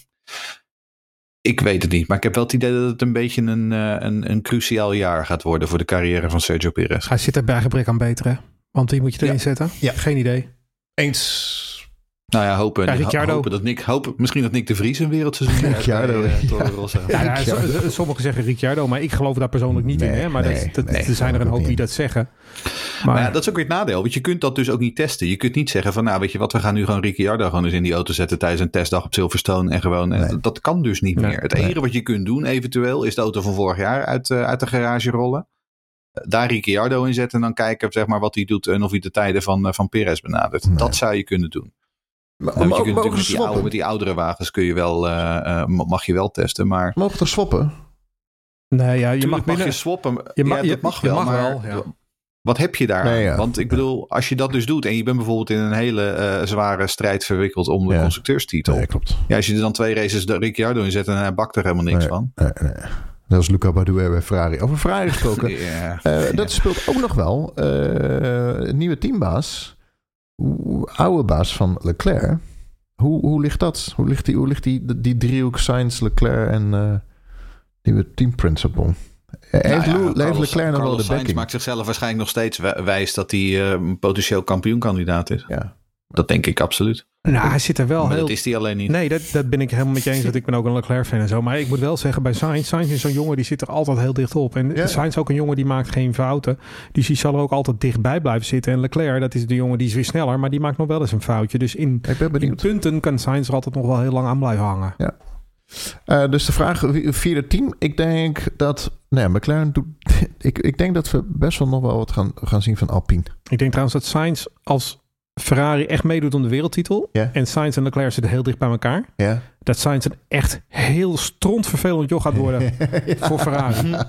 ik weet het niet, maar ik heb wel het idee dat het een beetje een, een, een cruciaal jaar gaat worden voor de carrière van Sergio Perez. Hij zit er bij gebrek aan beter hè? Want die moet je erin ja. zetten? Ja. Geen idee. Eens. Nou ja, hopen, ja, hopen dat Nick, hopen, misschien dat Nick de Vries een wereldseizoen Ricciardo. ja, ja, sommigen zeggen Ricciardo, maar ik geloof daar persoonlijk niet nee, in. Hè? Maar nee, dat, dat, er zijn er een hoop die dat zeggen. Maar, ja, dat is ook weer het nadeel. Want je kunt dat dus ook niet testen. Je kunt niet zeggen van, nou weet je wat, we gaan nu gewoon Ricciardo gewoon eens in die auto zetten tijdens een testdag op Silverstone. En gewoon, en dat kan dus niet meer. Het enige wat je kunt doen eventueel is de auto van vorig jaar uit, uh, uit de garage rollen. Daar Ricciardo in zetten en dan kijken zeg maar, wat hij doet en of hij de tijden van, uh, van Perez benadert. Dat zou je kunnen doen. Maar, uh, je kunt natuurlijk met die, oude, met die oudere wagens kun je wel, mag je wel testen. Maar... Mogen er swappen? Nee, ja, je mag, binnen, je swappen. Je mag, ja, dat mag wel, mag maar wel, wat heb je daar? Want ik bedoel, als je dat dus doet en je bent bijvoorbeeld in een hele uh, zware strijd verwikkeld om de constructeurstitel. Nee, klopt. Ja, als je er dan twee races de Ricciardo in zet en hij bakt er helemaal niks van. Nee, nee. Dat is Luca Badoer bij Ferrari. Over Ferrari gesproken. uh, dat speelt ook nog wel. Uh, nieuwe teambaas. Oude baas van Leclerc. Hoe, hoe ligt dat? Hoe ligt die, hoe ligt die, die, driehoek Sainz, Leclerc en nieuwe team principal? Heeft, nou ja, Leclerc nog wel de backing? maakt zichzelf waarschijnlijk nog steeds wijs dat hij een potentieel kampioenkandidaat is. Ja. Dat denk ik absoluut. Nou, hij zit er wel maar heel... dat is hij alleen niet. Nee, dat, dat ben ik helemaal met je eens. Dat ik ben ook een Leclerc-fan en zo. Maar ik moet wel zeggen, bij Sainz, Sainz is zo'n jongen die zit er altijd heel dicht op. En ja. Sainz is ook een jongen die maakt geen fouten. Dus die zal er ook altijd dichtbij blijven zitten. En Leclerc, dat is de jongen die is weer sneller, maar die maakt nog wel eens een foutje. Dus in, in punten kan Sainz er altijd nog wel heel lang aan blijven hangen. Ja. Uh, dus de vraag vierde team. Ik denk dat. Nee, McLaren doet. Ik, ik denk dat we best wel nog wel wat gaan, gaan zien van Alpine. Ik denk trouwens dat Sainz als Ferrari echt meedoet om de wereldtitel. En Sainz en Leclerc zitten heel dicht bij elkaar. Dat Sainz een echt heel strontvervelend joch gaat worden voor Ferrari. ja,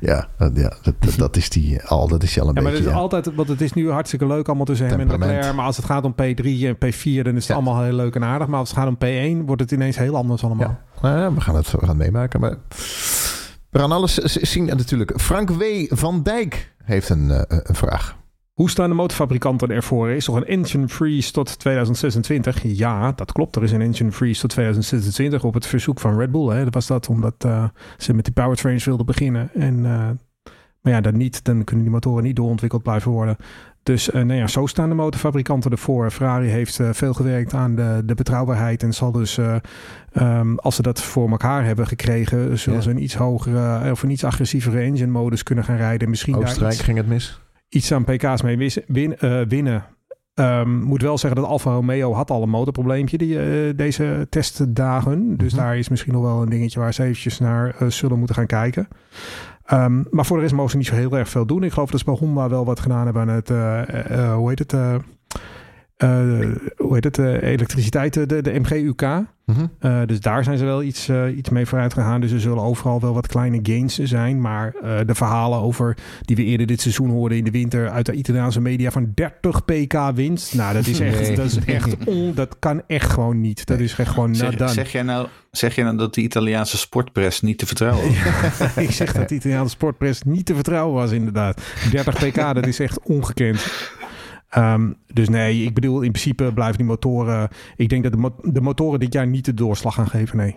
ja, ja dat, dat, is die al, dat is al een ja, maar beetje. Het is altijd, want het is nu hartstikke leuk allemaal tussen hem en Leclerc. Maar als het gaat om P3 en P4, dan is het allemaal heel leuk en aardig. Maar als het gaat om P1, wordt het ineens heel anders allemaal. Nou we gaan het we gaan meemaken. Maar we gaan alles zien natuurlijk. Frank W. van Dijk heeft een, uh, een vraag. Hoe staan de motorfabrikanten ervoor? Is er een engine freeze tot 2026? Ja, dat klopt. Er is een engine freeze tot 2026 op het verzoek van Red Bull. Hè. Dat was dat omdat uh, ze met die powertrains wilden beginnen. En, uh, maar ja, dan niet. Dan kunnen die motoren niet doorontwikkeld blijven worden. Dus uh, nou ja, zo staan de motorfabrikanten ervoor. Ferrari heeft veel gewerkt aan de, de betrouwbaarheid. En zal dus, um, als ze dat voor elkaar hebben gekregen, zullen ja. ze een iets hogere of een iets agressievere engine modus kunnen gaan rijden. Misschien Oostenrijk iets, ging het mis iets aan pk's mee win, win, uh, winnen. Um, moet wel zeggen dat Alfa Romeo had al een motorprobleempje die, uh, deze testdagen. Dus mm -hmm. daar is misschien nog wel een dingetje waar ze eventjes naar uh, zullen moeten gaan kijken. Um, maar voor de rest mogen ze niet zo heel erg veel doen. Ik geloof dat ze bij Honda wel wat gedaan hebben aan het, hoe heet het, hoe heet het, uh, elektriciteit, de, de MGUK. Uh, dus daar zijn ze wel iets, iets mee vooruit gegaan. Dus er zullen overal wel wat kleine gains zijn. Maar de verhalen over die we eerder dit seizoen hoorden in de winter uit de Italiaanse media van 30 pk winst. Nou, dat is echt, nee. dat is echt on, dat kan echt gewoon niet. Dat is echt gewoon zeg, zeg jij nou Zeg je nou dat de Italiaanse sportpress niet te vertrouwen was? Ja, ik zeg dat de Italiaanse sportpress niet te vertrouwen was, inderdaad. 30 pk, dat is echt ongekend. Um, dus nee, ik bedoel, in principe blijven die motoren. Ik denk dat de, mo de motoren dit jaar niet de doorslag gaan geven, nee.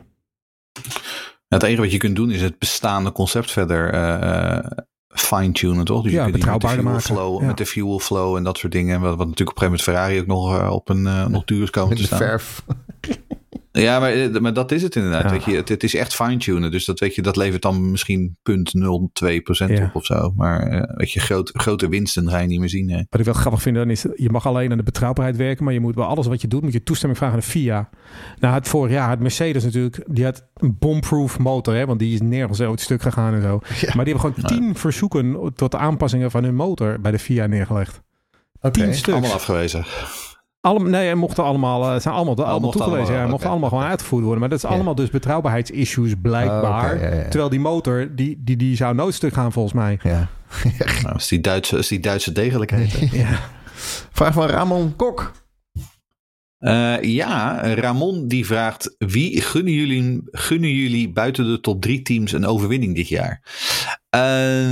Het enige wat je kunt doen is het bestaande concept verder uh, fine-tunen, toch? Dus ja, je kunt met de, fuel maken. flow, ja. met de fuel flow en dat soort dingen. Wat, wat natuurlijk op een gegeven moment Ferrari ook nog uh, op een uh, nog duur is komen met te staan. verf. Ja, maar, maar dat is het inderdaad. Ja. Weet je, het, het, is echt fine-tunen. Dus dat, weet je, dat levert dan misschien 0,02% ja. op of zo. Maar uh, weet je, groot, grote winsten ga je niet meer zien. Hè. Wat ik wel grappig vind dan is, je mag alleen aan de betrouwbaarheid werken. Maar je moet bij alles wat je doet, moet je toestemming vragen aan de FIA. Nou, het vorig jaar, het Mercedes natuurlijk, die had een bombproof motor. Hè, want die is nergens ooit stuk gegaan en zo. Ja. Maar die hebben gewoon tien verzoeken tot aanpassingen van hun motor bij de FIA neergelegd. Okay. Tien stuks. Allemaal afgewezen. Allemaal, nee, mochten allemaal, zijn allemaal, allemaal, allemaal toegewezen. Allemaal, ja, okay. allemaal gewoon uitgevoerd worden. Maar dat is allemaal dus betrouwbaarheidsissues blijkbaar. Oh, okay, ja, Terwijl die motor, die, die, die zou nooit stuk gaan volgens mij. Ja. nou, is die Duitse, is die Duitse degelijkheid. ja. Vraag van Ramon Kok. Uh, ja, Ramon die vraagt: wie gunnen jullie, gunnen jullie buiten de top drie teams een overwinning dit jaar? Uh,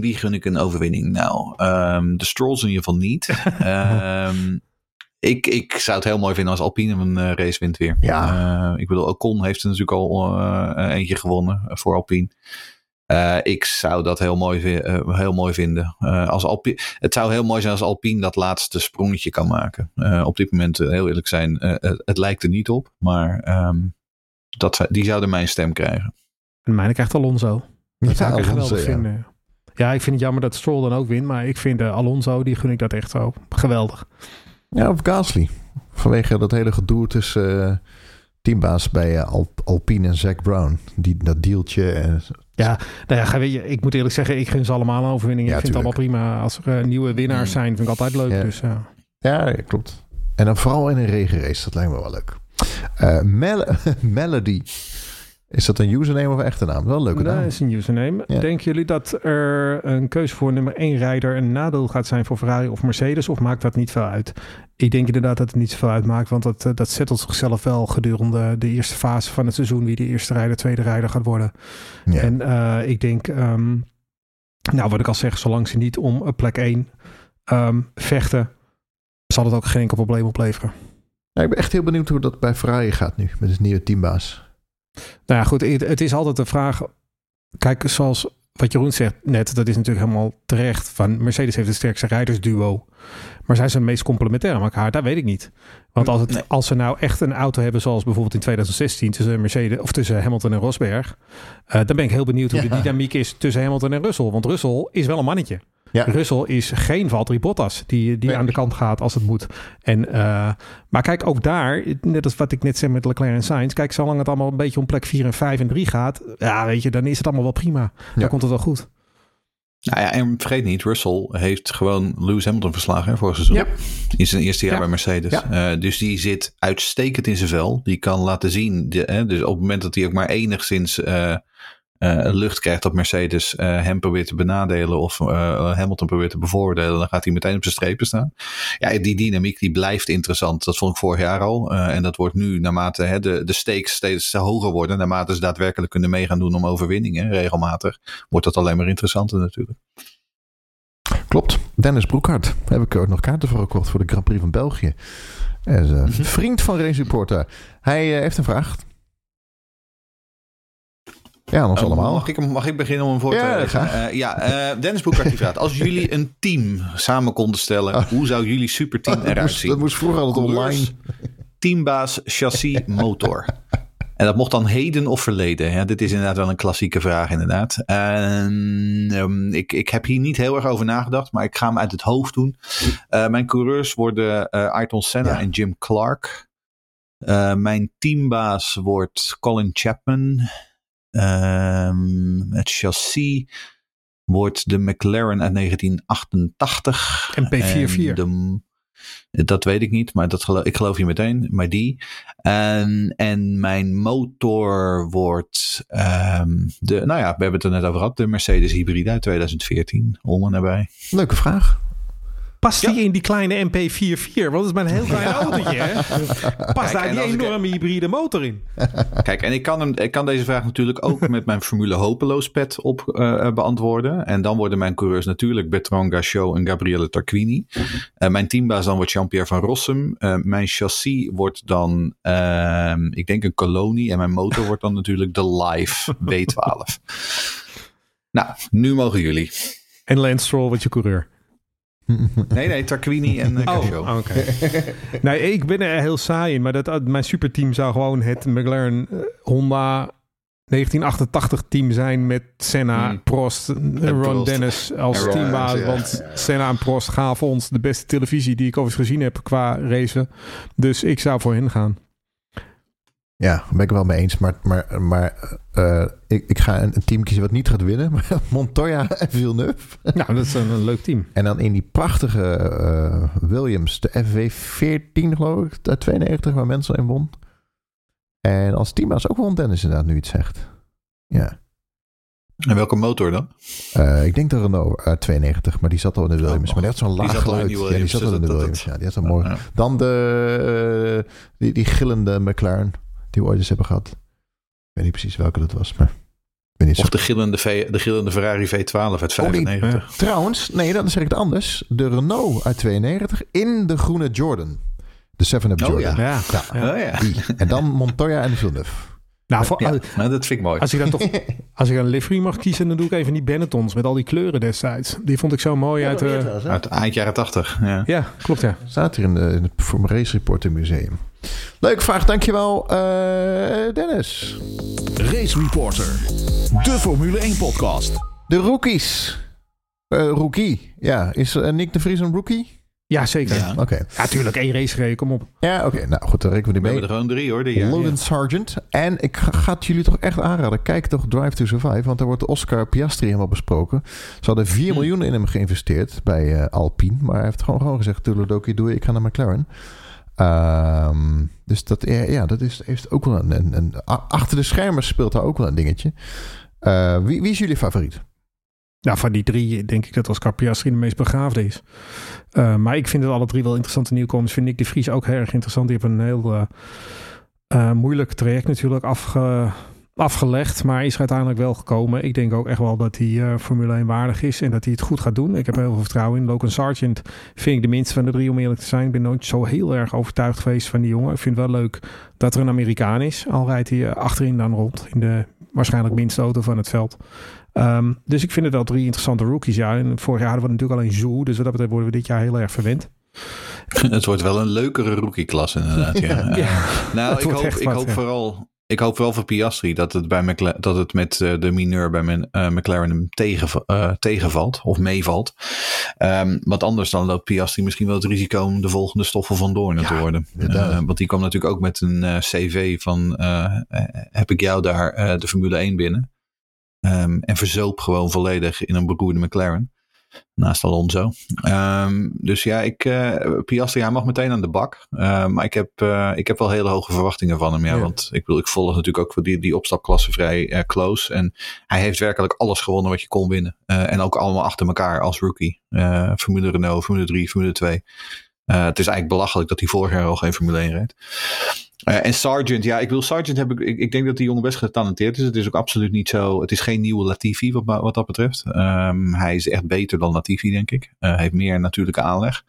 wie gun ik een overwinning? Nou, um, de Strolls in ieder geval niet. um, ik, ik zou het heel mooi vinden als Alpine een uh, race wint weer. Ja. Uh, ik bedoel, Ocon heeft er natuurlijk al uh, eentje gewonnen voor Alpine. Uh, ik zou dat heel mooi, uh, heel mooi vinden. Uh, als Alpine, het zou heel mooi zijn als Alpine dat laatste sprongetje kan maken. op dit moment, heel eerlijk zijn, het lijkt er niet op. Maar um, dat, die zouden mijn stem krijgen. En mijne krijgt Alonso. Dat zou ik echt geweldig vinden. Ja, ik vind het jammer dat Stroll dan ook wint. Maar ik vind uh, Alonso, die gun ik dat echt zo geweldig. Ja, of Gasly. Vanwege dat hele gedoe tussen uh, teambaas bij uh, Alpine en Zack Brown. Die, dat deeltje. En... Ja, nou ja, ik moet eerlijk zeggen, ik gun ze allemaal een overwinning. ik vind het allemaal prima. Als er nieuwe winnaars mm. zijn, vind ik altijd leuk. Ja. Dus, ja, klopt. En dan vooral in een regenrace, dat lijkt me wel leuk. Mel Melody is dat een username of een echte naam? Wel een leuke naam. Dat is een username. Denken jullie dat er een keuze voor nummer 1 rijder een nadeel gaat zijn voor Ferrari of Mercedes? Of maakt dat niet veel uit? Ik denk inderdaad dat het niet zoveel uitmaakt. Want dat, eh, dat settelt zichzelf wel gedurende de eerste fase van het seizoen. Wie de eerste rijder, tweede rijder gaat worden. Ja. En uh, ik denk, um, nou wat ik al zeg, zolang ze niet om plek 1 um, vechten, zal het ook geen enkel probleem opleveren. Ja, ik ben echt heel benieuwd hoe dat bij Ferrari gaat nu met het nieuwe teambaas. Nou ja, goed, het is altijd de vraag. Kijk, zoals wat Jeroen zegt net, dat is natuurlijk helemaal terecht. Van Mercedes heeft het sterkste rijdersduo. Maar zijn ze het meest complementair aan elkaar? Dat weet ik niet. Want als, het, als ze nou echt een auto hebben, zoals bijvoorbeeld in 2016 tussen Mercedes of tussen Hamilton en Rosberg, uh, dan ben ik heel benieuwd hoe de dynamiek is tussen Hamilton en Russell. Want Russell is wel een mannetje. Ja. Russell is geen Valtteri Bottas die, die aan de kant gaat als het moet. En, uh, maar kijk, ook daar, net als wat ik net zei met Leclerc en Sainz. Kijk, zolang het allemaal een beetje om plek 4 en 5 en 3 gaat. Ja, weet je, dan is het allemaal wel prima. Dan komt het wel goed. Nou ja, en vergeet niet, Russell heeft gewoon Lewis Hamilton verslagen hè, vorig seizoen. Ja. In zijn eerste jaar bij Mercedes. Ja. Uh, dus die zit uitstekend in zijn vel. Die kan laten zien, de, hè, dus op het moment dat hij ook maar enigszins uh, lucht krijgt dat Mercedes uh, hem probeert te benadelen of uh, Hamilton probeert te bevoordelen, dan gaat hij meteen op zijn strepen staan. Ja, die dynamiek die blijft interessant. Dat vond ik vorig jaar al. en dat wordt nu naarmate hè, de, de stakes steeds hoger worden, naarmate ze daadwerkelijk kunnen meegaan doen om overwinningen regelmatig, wordt dat alleen maar interessanter natuurlijk. Klopt. Dennis Broekhart. Heb ik ook nog kaarten voor gekocht voor de Grand Prix van België. Hij is een -hmm. vriend van Race Reporter. Hij heeft een vraag. Ja, ons uh, allemaal. Mag ik, mag ik beginnen om hem voor ja, te leggen? Uh, ja, uh, Dennis Boekart die vraagt. Als jullie een team samen konden stellen, oh. hoe zou jullie superteam eruit zien? Dat moest vroeger altijd online. Teambaas, chassis, motor. En dat mocht dan heden of verleden. Ja, dit is inderdaad wel een klassieke vraag, inderdaad. En, um, ik, ik heb hier niet heel erg over nagedacht, maar ik ga hem uit het hoofd doen. mijn coureurs worden Ayrton Senna ja. en Jim Clark. mijn teambaas wordt Colin Chapman. Um, het chassis wordt de McLaren uit 1988. MP44. dat weet ik niet, maar dat geloof, ik geloof je meteen. Maar die. En, en mijn motor wordt. Um, de, nou ja, we hebben het er net over gehad. De Mercedes Hybride uit 2014. Om en nabij. Leuke vraag. Past die in die kleine MP44? Want dat is maar een heel klein autootje. Hè? Past daar die enorme hybride motor in? Kijk, en ik kan, hem, ik kan deze vraag natuurlijk ook met mijn Formule Hopeloos pet op uh, beantwoorden. En dan worden mijn coureurs natuurlijk Bertrand Gachot en Gabriele Tarquini. Uh, mijn teambaas dan wordt Jean-Pierre van Rossum. Uh, mijn chassis wordt dan, ehm, ik denk een kolonie. En mijn motor wordt dan natuurlijk de Live W12. nou, nu mogen jullie. En Lance Stroll wordt je coureur. Nee, nee, Tarquini en uh, Oh, oké. nee, ik ben er heel saai in, maar dat, mijn superteam zou gewoon het McLaren uh, Honda 1988 team zijn met Senna, hmm. Prost, Ron Prost. Dennis als Ron, teambaas. Ja. Want Senna en Prost gaven ons de beste televisie die ik overigens gezien heb qua racen. Dus ik zou voor hen gaan. Ja, daar ben ik wel mee eens. Maar, maar, maar uh, ik, ik ga een, een, team kiezen wat niet gaat winnen. Maar Montoya en Villeneuve. Nou, dat is een, een, leuk team. En dan in die prachtige uh, Williams, de FW14 geloof ik, uit 92, waar mensen in won. En als teambaas ook wel Dennis inderdaad nu iets zegt. Ja. En welke motor dan? Uh, ik denk de Renault uit 92, maar die zat al in de Williams. Oh, maar die had zo'n laag geluid. Ja, die zat al in de Williams. Ja, die had zo mooi. Ja. Dan de, uh, die, die gillende McLaren die we ooit eens hebben gehad. Ik weet niet precies welke dat was, maar... Niet of de gillende, v, de gillende Ferrari V12 uit 95. Oh, nee. Trouwens, nee, dan zeg ik het anders. De Renault uit 92 in de groene Jordan. De 7-Up Jordan. Oh, ja. Ja. ja. Oh, ja. En dan Montoya en Villeneuve. Nou, voor, ja, nou, dat vind ik mooi. Als ik dan toch, als ik een livery mag kiezen, dan doe ik even die Benettons met al die kleuren destijds. Die vond ik zo mooi uit, uh, uit eind jaren 80. Ja, ja klopt ja. Staat hier in, de, in het Race Reporter Museum. Leuk vraag, dankjewel uh, Dennis. Race Reporter, de Formule 1 podcast. De rookies. rookie. Ja, is Nick de Vries een rookie? Ja, zeker. Ja. Oké. Ja, tuurlijk. race gereden, kom op. Ja, oké. Nou goed, dan rekenen we die mee. We hebben er gewoon drie hoor. Die, Logan ja. Sargent. En ik ga, het jullie toch echt aanraden. Kijk toch Drive to Survive. Want daar wordt Oscar Piastri helemaal besproken. Ze hadden 4 hm. miljoen in hem geïnvesteerd bij uh, Alpine. Maar hij heeft gewoon, gewoon gezegd, Tulodoki, doe ik ga naar McLaren. Um, dus dat, ja, dat is, heeft ook wel een, een, Achter de schermen speelt daar ook wel een dingetje. Uh, wie, wie is jullie favoriet? Nou, van die drie denk ik dat Oscar Piastri de meest begaafde is. Uh, maar ik vind het alle drie wel interessante nieuwkomers. Vind ik de Vries ook heel erg interessant. Die hebben een heel uh, moeilijk traject natuurlijk afge, afgelegd. Maar is er uiteindelijk wel gekomen. Ik denk ook echt wel dat hij Formule 1 waardig is. En dat hij het goed gaat doen. Ik heb heel veel vertrouwen in. Logan Sargent vind ik de minste van de drie om eerlijk te zijn. Ik ben nooit zo heel erg overtuigd geweest van die jongen. Ik vind het wel leuk dat er een Amerikaan is. Al rijdt hij achterin dan rond. In de waarschijnlijk minste auto van het veld. Um, dus ik vind het wel drie interessante rookies. Ja, en vorig jaar hadden we natuurlijk alleen Zoo. Dus wat dat betreft worden we dit jaar heel erg verwend. Het wordt wel een leukere rookie-klas inderdaad. Ja. ja. Nou, ik hoop, ik hoop vooral... Ik hoop wel voor Piastri dat het, bij McLaren, dat het met uh, de mineur bij mijn, uh, McLaren hem tegen, uh, tegenvalt of meevalt. Um, want anders dan loopt Piastri misschien wel het risico om de volgende stoffen van Doorn ja, te worden. want die kwam natuurlijk ook met een CV van heb ik jou daar de Formule 1 binnen. Um, en verzoop gewoon volledig in een beroerde McLaren. Naast Alonso. Um, dus ja, ik, uh, Piastri, hij mag meteen aan de bak. Uh, maar ik heb, uh, ik heb wel hele hoge verwachtingen van hem. Ja, Want ik, wil, ik volg natuurlijk ook die, die opstapklasse vrij uh, close. En hij heeft werkelijk alles gewonnen wat je kon winnen. en ook allemaal achter elkaar als rookie. Formule Renault, Formule 3, Formule 2. het is eigenlijk belachelijk dat hij vorig jaar al geen Formule 1 reed. Uh, en Sargent, ja, ik wil Sargent heb ik, ik, denk dat die jongen best getalenteerd is. Het is ook absoluut niet zo. Het is geen nieuwe Latifi wat, wat dat betreft. Um, hij is echt beter dan Latifi, denk ik. Uh, heeft meer natuurlijke aanleg.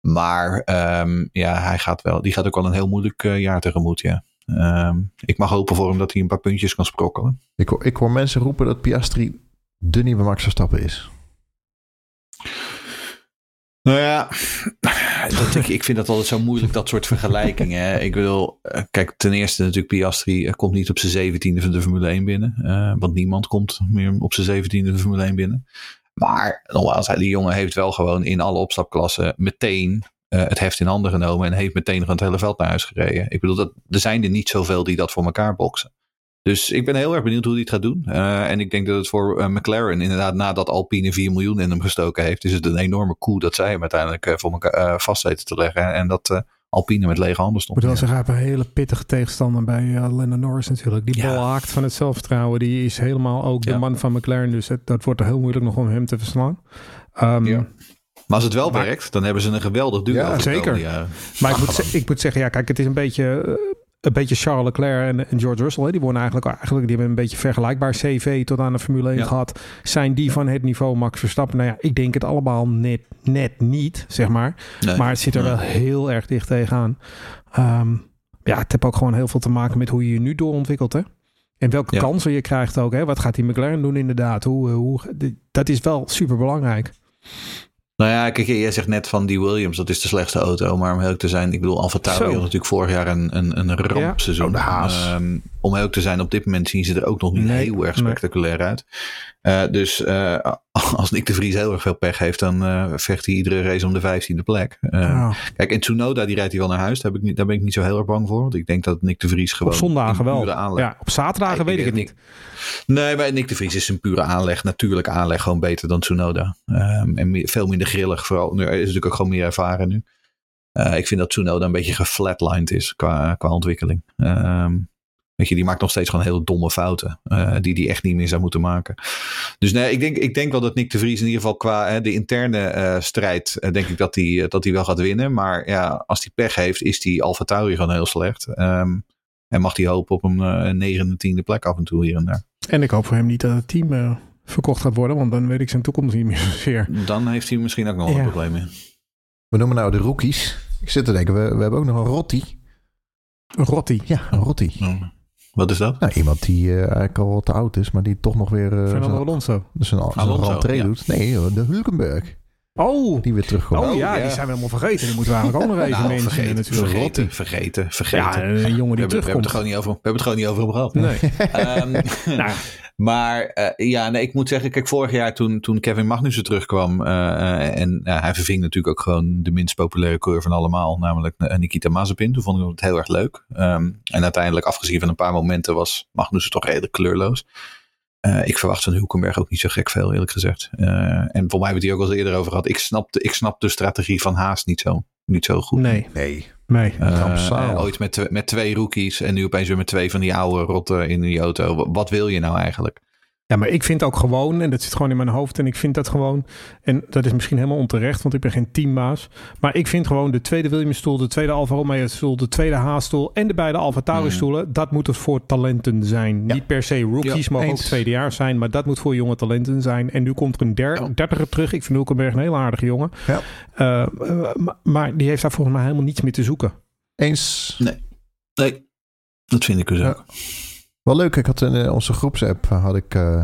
Maar um, ja, hij gaat wel, die gaat ook wel een heel moeilijk uh, jaar tegemoet, ja. Um, ik mag hopen voor hem dat hij een paar puntjes kan sprokkelen. Ik, ik hoor mensen roepen dat Piastri de nieuwe Max Verstappen is. Nou ja, ik, ik vind dat altijd zo moeilijk, dat soort vergelijkingen. Ik wil, eh, kijk, ten eerste natuurlijk Piastri komt niet op zijn zeventiende van de Formule 1 binnen. Uh, want niemand komt meer op zijn zeventiende de Formule 1 binnen. Maar nogmaals, die jongen heeft wel gewoon in alle opstapklassen meteen het heft in handen genomen. En heeft meteen gewoon het hele veld naar huis gereden. Ik bedoel, dat, er zijn er niet zoveel die dat voor elkaar boksen. Dus ik ben heel erg benieuwd hoe hij het gaat doen. Uh, en ik denk dat het voor uh, McLaren, inderdaad, nadat Alpine 4 miljoen in hem gestoken heeft, is het een enorme coup dat zij hem uiteindelijk uh, voor elkaar vast weten te leggen. En dat Alpine met lege handen stond. Ik moet wel zeggen, hij heeft een hele pittige tegenstander bij Lennon Norris natuurlijk. Die bal haakt van het zelfvertrouwen. Die is helemaal ook de man van McLaren. Dus het, dat wordt er heel moeilijk nog om hem te verslaan. Um, ja. Maar als het wel werkt, dan hebben ze een geweldig duo. Ja, zeker. Maar ik moet, ik moet zeggen, ja, kijk, het is een beetje een beetje Charles Leclerc en, en George Russell, hè, die worden eigenlijk, eigenlijk die hebben een beetje vergelijkbaar CV tot aan de Formule 1 gehad. Zijn die van het niveau Max Verstappen? Nou ja, ik denk het allemaal net, net niet, zeg maar. Maar het zit er wel heel erg dicht tegenaan. Um, ja, het heeft ook gewoon heel veel te maken met hoe je je nu doorontwikkelt, hè? En welke kansen je krijgt ook, hè? Wat gaat die McLaren doen inderdaad? Hoe, hoe, dat is wel super belangrijk. Nou ja, kijk, jij zegt net van die Williams, dat is de slechtste auto. Maar om heel te zijn, ik bedoel, Alfa Tauri had natuurlijk vorig jaar een, een, een rampseizoen. Ja. Oh, um, om heel te zijn, op dit moment zien ze er ook nog niet heel erg spectaculair uit. Uh, dus uh, als Nick de Vries heel erg veel pech heeft, dan uh, vecht hij iedere race om de vijftiende plek. Oh. Kijk, en Tsunoda, die rijdt hij wel naar huis. Daar, heb ik niet, daar ben ik niet zo heel erg bang voor. Want ik denk dat Nick de Vries gewoon... Op zondagen wel. Ja, op zaterdagen weet ik het niet. Nee, maar Nick de Vries is een pure aanleg, natuurlijke aanleg, gewoon beter dan Tsunoda. Um, en meer, veel minder grillig. Vooral, nu is natuurlijk ook gewoon meer ervaren nu. Uh, ik vind dat Tsunoda een beetje geflatlined is qua, qua ontwikkeling. Um, Weet je, die maakt nog steeds gewoon hele domme fouten. Uh, die die echt niet meer zou moeten maken. Dus nee, ik denk, ik denk wel dat Nick de Vries in ieder geval qua hè, de interne uh, strijd. Uh, denk ik dat hij dat wel gaat winnen. Maar ja, als hij pech heeft, is die Alfa Tauri gewoon heel slecht. Um, en mag hij hopen op een negende, tiende plek af en toe hier en daar. En ik hoop voor hem niet dat het team verkocht gaat worden. Want dan weet ik zijn toekomst niet meer zozeer. Dan heeft hij misschien ook nog ja. een probleem in. We noemen nou de rookies. Ik zit te denken, we, we hebben ook nog een Rotti. Een Rotti? Ja, een Rotti. Wat is dat? Nou, iemand die uh, eigenlijk al te oud is, maar die toch nog weer... Uh, Fernando Alonso. Dus een, Alonso, ja. doet. Nee, de Hulkenberg. Oh. Die weer terugkomt. Oh, ja, die zijn we helemaal vergeten. Die moeten we eigenlijk ook nog even nou, vergeten, natuurlijk. Vergeten, vergeten, vergeten. Ja, een jongen die we terugkomt. We hebben, het gewoon niet over, we hebben het gewoon niet over hem gehad. Nee. um, nou. Maar uh, ja, nee, ik moet zeggen, kijk, vorig jaar toen, toen Kevin Magnussen terugkwam. Uh, en hij verving natuurlijk ook gewoon de minst populaire coureur van allemaal, namelijk Nikita Mazepin. Toen vond ik het heel erg leuk. Um, en uiteindelijk, afgezien van een paar momenten, was Magnussen toch redelijk kleurloos. Uh, ik verwacht van Hulkenberg ook niet zo gek veel, eerlijk gezegd. Uh, en voor mij hebben we het hier ook al eerder over gehad. Ik snap, de, ik snap de strategie van Haas niet zo, niet zo goed. Nee. Nee. Nee. Uh, ooit met, met twee rookies en nu opeens weer met twee van die oude rotten in die auto. Wat wil je nou eigenlijk? Ja, maar ik vind ook gewoon, en dat zit gewoon in mijn hoofd, en ik vind dat gewoon, en dat is misschien helemaal onterecht, want ik ben geen teammaas, maar ik vind gewoon de tweede Williams-stoel, de tweede Alfa Romeo-stoel, de tweede Haas-stoel en de beide Alfa Tauri-stoelen, mm. dat moet het voor talenten zijn. Niet per se rookies, ja, mogen ook tweedejaars zijn, maar dat moet voor jonge talenten zijn. En nu komt er een der, ja. dertiger terug. Ik vind Hulkenberg een heel aardige jongen. Ja. Uh, maar, maar die heeft daar volgens mij helemaal niets meer te zoeken. Eens? Nee. Nee, dat vind ik dus ook. Wel leuk, ik had in eh, onze groepsapp eh, had ik uh,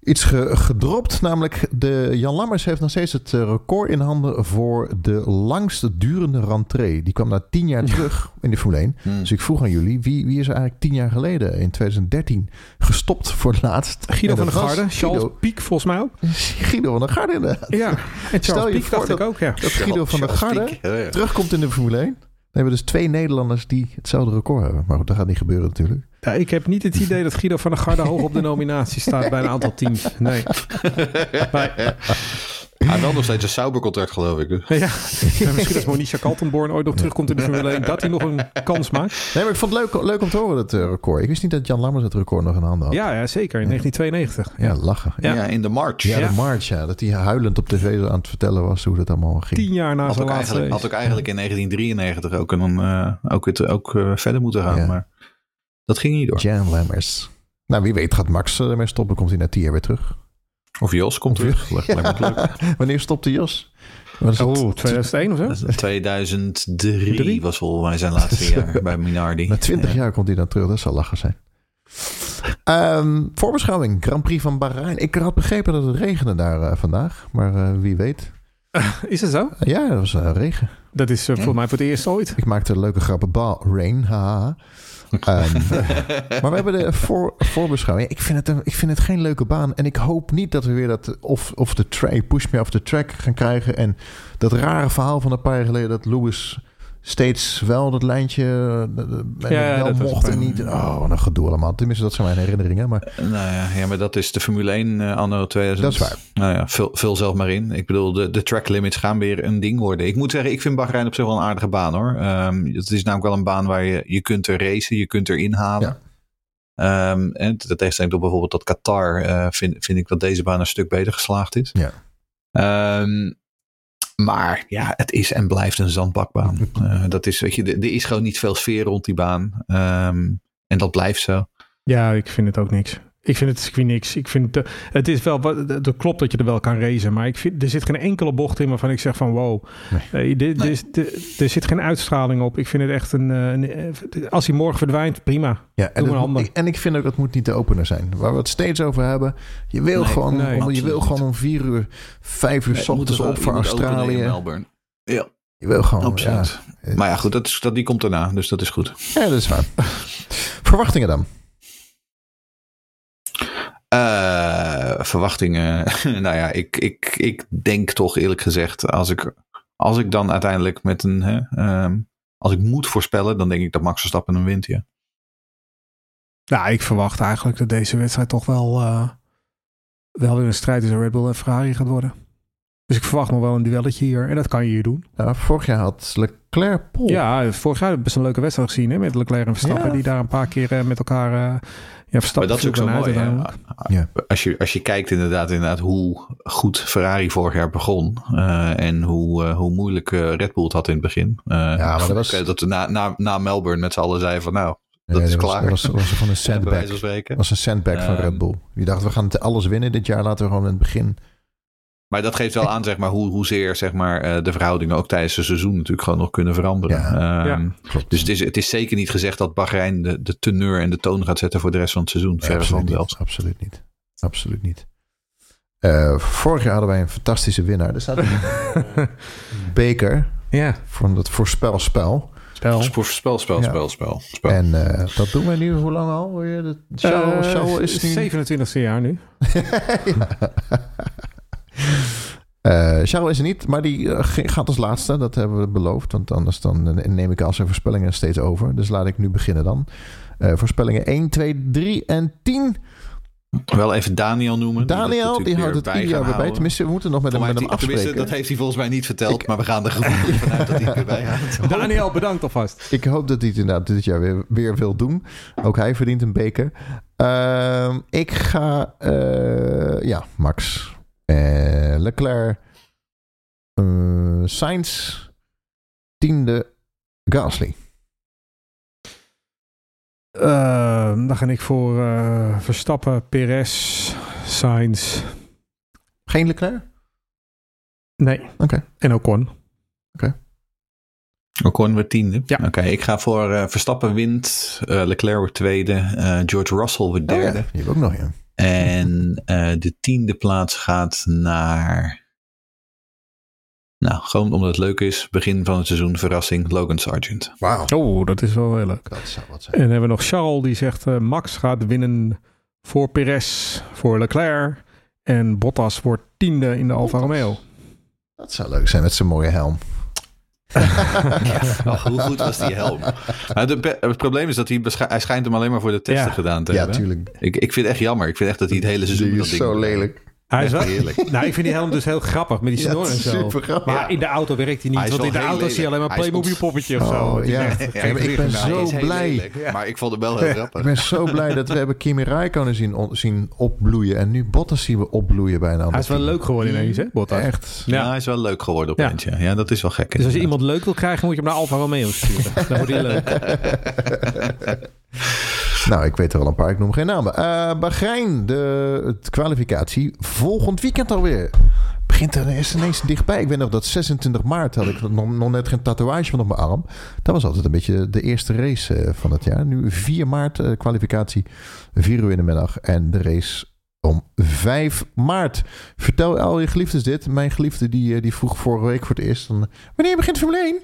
iets ge gedropt. Namelijk, de Jan Lammers heeft nog steeds het record in handen voor de langste durende rentree. Die kwam na tien jaar terug in de Formule 1. Hmm. Dus ik vroeg aan jullie, wie, wie is er eigenlijk tien jaar geleden, in 2013, gestopt voor het laatst? Guido van der Garde, Charles Piek volgens mij ook. Guido van der Garde inderdaad. Ja, en Charles Piek dacht dat, ik ook, ja. Dat Guido van der Garde terugkomt in de Formule 1. We hebben dus twee Nederlanders die hetzelfde record hebben. Maar goed, dat gaat niet gebeuren natuurlijk. Ja, ik heb niet het idee dat Guido van der Garde hoog op de nominatie staat bij een aantal teams. Nee. Hij heeft wel nog steeds een Sauber-contract, geloof ik. Ja, misschien als Monisha Kaltenborn ooit nog terugkomt in de Formule 1, dat hij nog een kans maakt. Nee, maar ik vond het leuk, leuk om te horen, dat uh, record. Ik wist niet dat Jan Lammers het record nog in handen had. Ja, ja zeker. In 1992. Ja, lachen. Ja. ja, in de March. Ja, de March, ja. Dat hij huilend op tv aan het vertellen was hoe dat allemaal ging. Tien jaar na had zijn ook laatste eigenlijk, Had ook eigenlijk in 1993 ook, en dan, uh, ook, het, ook uh, verder moeten gaan. Maar dat ging niet door. Jan Lammers. Nou, wie weet gaat Max ermee stoppen. Komt hij na tien jaar weer terug. Of Jos komt terug. leuk. Wanneer stopte Jos? Was oh, 2001 of zo? 2003 Drie? was volgens mij zijn laatste jaar bij Minardi. Na 20 ja. jaar komt hij dan terug. Dat zal lachen zijn. Um, voorbeschouwing. Grand Prix van Bahrein. Ik had begrepen dat het regende daar uh, vandaag. Maar uh, wie weet. is het zo? ja, dat was uh, regen. Dat is voor mij voor het eerst ooit. Ik maakte leuke grappen. Bal, rain, haha. Um, maar we hebben de voor, voorbeschouwing. Ik vind, het een, ik vind het geen leuke baan. En ik hoop niet dat we weer dat of, of de track, push me off the track gaan krijgen. En dat rare verhaal van een paar jaar geleden dat Lewis steeds wel dat lijntje uh, ja, wel mocht en niet. Oh, wat een gedoe allemaal. Tenminste, dat zijn mijn herinneringen. Maar... Nou ja, ja, maar dat is de Formule 1 uh, anno 2000. Dat is waar. Nou ja, vul, vul zelf maar in. Ik bedoel, de, de track limits gaan weer een ding worden. Ik moet zeggen, ik vind Bahrein op zich wel een aardige baan hoor. Um, het is namelijk wel een baan waar je, je kunt er racen, je kunt er inhalen. Ja. Um, en dat tegenstelling tot bijvoorbeeld dat Qatar, uh, vind, vind ik dat deze baan een stuk beter geslaagd is. Ja. Um, maar ja, het is en blijft een zandbakbaan. uh, dat is, weet je, er is gewoon niet veel sfeer rond die baan. Um, en dat blijft zo. Ja, ik vind het ook niks. Ik vind het circuit niks. Ik vind het, het is wel, het klopt dat je er wel kan racen, maar ik vind, er zit geen enkele bocht in waarvan ik zeg van wow, nee. er, nee. er, zit geen uitstraling op. Ik vind het echt een, een als hij morgen verdwijnt, prima. Ja, en, het, en ik vind ook dat moet niet de opener zijn. Waar we het steeds over hebben, je wil, nee, gewoon, om, je wil gewoon om vier uur, vijf uur s ochtends op voor Australië. Melbourne. Ja. Je wil gewoon. Absoluut. Ja. Maar ja, goed, dat, is, dat, die komt erna, dus dat is goed. Ja, dat is waar. Verwachtingen dan? Uh, verwachtingen. nou ja, ik, ik, ik denk toch eerlijk gezegd, als ik, als ik dan uiteindelijk met een. Hè, um, als ik moet voorspellen, dan denk ik dat Max Verstappen een wint, ja. Nou, ik verwacht eigenlijk dat deze wedstrijd toch wel, uh, wel weer een strijd tussen Red Bull en Ferrari gaat worden. Dus ik verwacht nog wel een duelletje hier. En dat kan je hier doen. Ja, vorig jaar had Leclerc Pol. Ja, vorig jaar best een leuke wedstrijd gezien hè, met Leclerc en Verstappen. Ja. Die daar een paar keer uh, met elkaar uh, ja, Verstappen. Maar dat is ook zo mooi. Ja. Als, je, als je kijkt inderdaad, inderdaad hoe goed Ferrari vorig jaar begon. Uh, en hoe, hoe moeilijk Red Bull het had in het begin. ja, maar dat was... Dat we na, na, na Melbourne met z'n allen zeiden van nou, dat ja, is klaar. Was, was, was gewoon een sandbag. was een sandbag van Red Bull. Die dacht, we gaan alles winnen dit jaar. Laten we gewoon in het begin maar dat geeft wel aan, zeg maar, hoe, hoezeer zeg maar, uh, de verhoudingen ook tijdens het seizoen natuurlijk gewoon nog kunnen veranderen. Ja, um, ja, dus het is, het is zeker niet gezegd dat Bahrein de, de teneur en de toon gaat zetten voor de rest van het seizoen. Ja, absoluut, niet, absoluut niet. Absoluut niet. Uh, vorig jaar hadden wij een fantastische winnaar. Er staat een beker ja. van het voorspelspel. Spel. Spel, spel, spel, spel, spel. En uh, dat doen we nu, hoe lang al? Show, uh, show is nu... 27e jaar nu. Uh, Charles is er niet, maar die gaat als laatste. Dat hebben we beloofd. Want anders dan neem ik al zijn voorspellingen steeds over. Dus laat ik nu beginnen dan. Uh, voorspellingen 1, 2, 3 en 10. Wel even Daniel noemen. Daniel, die, die houdt het ieder jaar weer bij. Tenminste, we moeten nog met hem, met hem afspreken. Dat heeft hij volgens mij niet verteld, maar we gaan er gewoon vanuit dat hij het houdt. Daniel, bedankt alvast. Ik hoop dat hij het inderdaad dit jaar weer, weer wil doen. Ook hij verdient een beker. Uh, ik ga, uh, ja, Max. Uh, Leclerc. Uh, Sainz. Tiende, Gasly. Uh, dan ga ik voor uh, Verstappen, Perez, Sainz. Geen Leclerc? Nee. Oké. Okay. En Ocon. Oké. Okay. Ocon weer tiende? Ja. Oké, ik ga voor uh, Verstappen wint, Leclerc wordt tweede, George Russell wordt derde. Oh ja, die heb ook nog, ja. En de tiende plaats gaat naar... Nou, gewoon omdat het leuk is. Begin van het seizoen, verrassing, Logan Sargent. Wauw. Oh, dat is wel heel leuk. Dat zou wat zijn. En dan hebben we nog Charles, die zegt uh, Max gaat winnen voor Perez, voor Leclerc. En Bottas wordt tiende in de Alfa Romeo. Dat zou leuk zijn met zijn mooie helm. Ja, hoe goed was die helm? Maar de, het probleem is dat hij, hij schijnt hem alleen maar voor de testen ja. gedaan te ja, hebben. tuurlijk. Ik, ik vind het echt jammer. Ik vind echt dat hij het hele seizoen... Die dat is ding zo lelijk. Hij is wel, heerlijk. nou, ik vind die helm dus heel grappig met die snor het en zo. super grappig. Maar in de auto werkt hij niet. Hij want in de auto zie je alleen maar Playmobil poppetje of zo. Oh, Het ja. echt ik ben zo blij. Maar ik vond hem wel heel grappig. Ik ben zo blij dat we hebben Kimi Räikkönen zien, zien opbloeien. En nu Bottas zien we opbloeien bijna. Hij is wel leuk geworden ineens, hè, Bottas. Echt. Ja. Ja. hij is wel leuk geworden opeens. Ja. ja, dat is wel gek. Dus als je iemand leuk wil krijgen, moet je hem naar Alfa Romeo sturen. Dan wordt hij leuk. Nou, ik weet er al een paar. Ik noem geen namen. Bahrein, de kwalificatie. Volgend weekend alweer. Begint er is ineens dichtbij. Ik weet nog dat 26 maart had ik nog, nog net geen tatoeage van op mijn arm. Dat was altijd een beetje de eerste race eh, van het jaar. Nu 4 maart eh, kwalificatie. 4 uur in de middag. En de race om 5 maart. Vertel al je geliefdes dit. Mijn geliefde die, die vroeg vorige week voor het eerst. Van, wanneer begint Formule 1?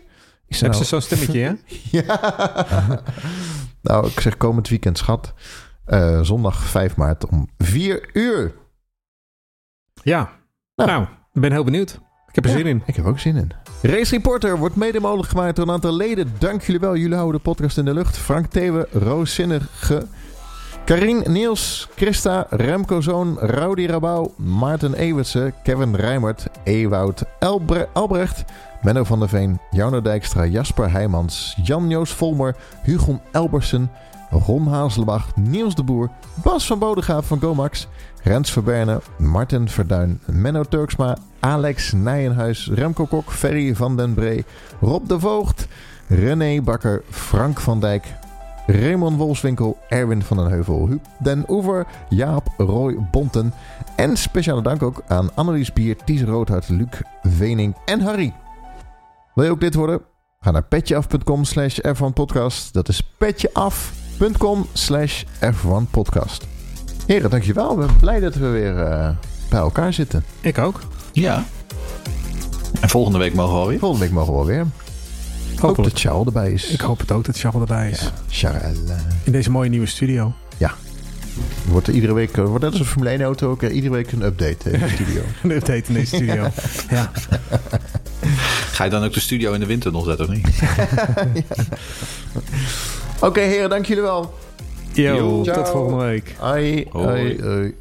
Ik zei, Heb ze nou, zo'n stemmetje, hè? ja. nou, ik zeg komend weekend, schat. Eh, zondag 5 maart om 4 uur. Ja. Nou. Nou, ik ben heel benieuwd. Ik heb er Ja, zin in. Ik heb ook zin in. Race Reporter wordt mede mogelijk gemaakt door een aantal leden. Dank jullie wel. Jullie houden de podcast in de lucht. Frank Thewe, Roos Zinnige, Karin Niels, Christa, Remco Zoon, Rowdy Rabouw, Maarten Ewertse, Kevin Rijmert, Ewoud Elbre Albrecht, Menno van der Veen, Jarno Dijkstra, Jasper Heijmans, Jan-Joos Volmer, Hugon Elbersen, Ron Hazelbach, Niels de Boer, Bas van Bodegaap van Gomax, Rens Verberne, Martin Verduin, Menno Turksma, Alex Nijenhuis, Remco Kok, Ferry van den Bree, Rob de Voogd, René Bakker, Frank van Dijk, Raymond Wolfswinkel, Erwin van den Heuvel, Huub den Oever, Jaap Roy Bonten. En speciale dank ook aan Annelies Bier, Ties Roodhart, Luc Vening en Harry. Wil je ook dit worden? Ga naar petjeaf.com slash F1podcast. Dat is petjeaf.com slash F1 podcast. Heren, dankjewel. Ik ben blij dat we weer eh, bij elkaar zitten. Ik ook. Ja. En volgende week mogen we alweer. Volgende week mogen we wel weer. Ik hoop Hopelijk. dat Charles erbij is. Ik hoop het ook dat Charles erbij is. Charles. eh, In deze mooie nieuwe studio. Wordt er iedere week, eh, wordt net als een Formule 1 auto ook eh, iedere week een update in de studio. Een update in deze studio. ja. Ga je dan ook de studio in de winter nog zetten of niet? Oké heren, dank jullie wel. Yo, Yo. tot volgende week. Hoi, Hoi. hoi, hoi.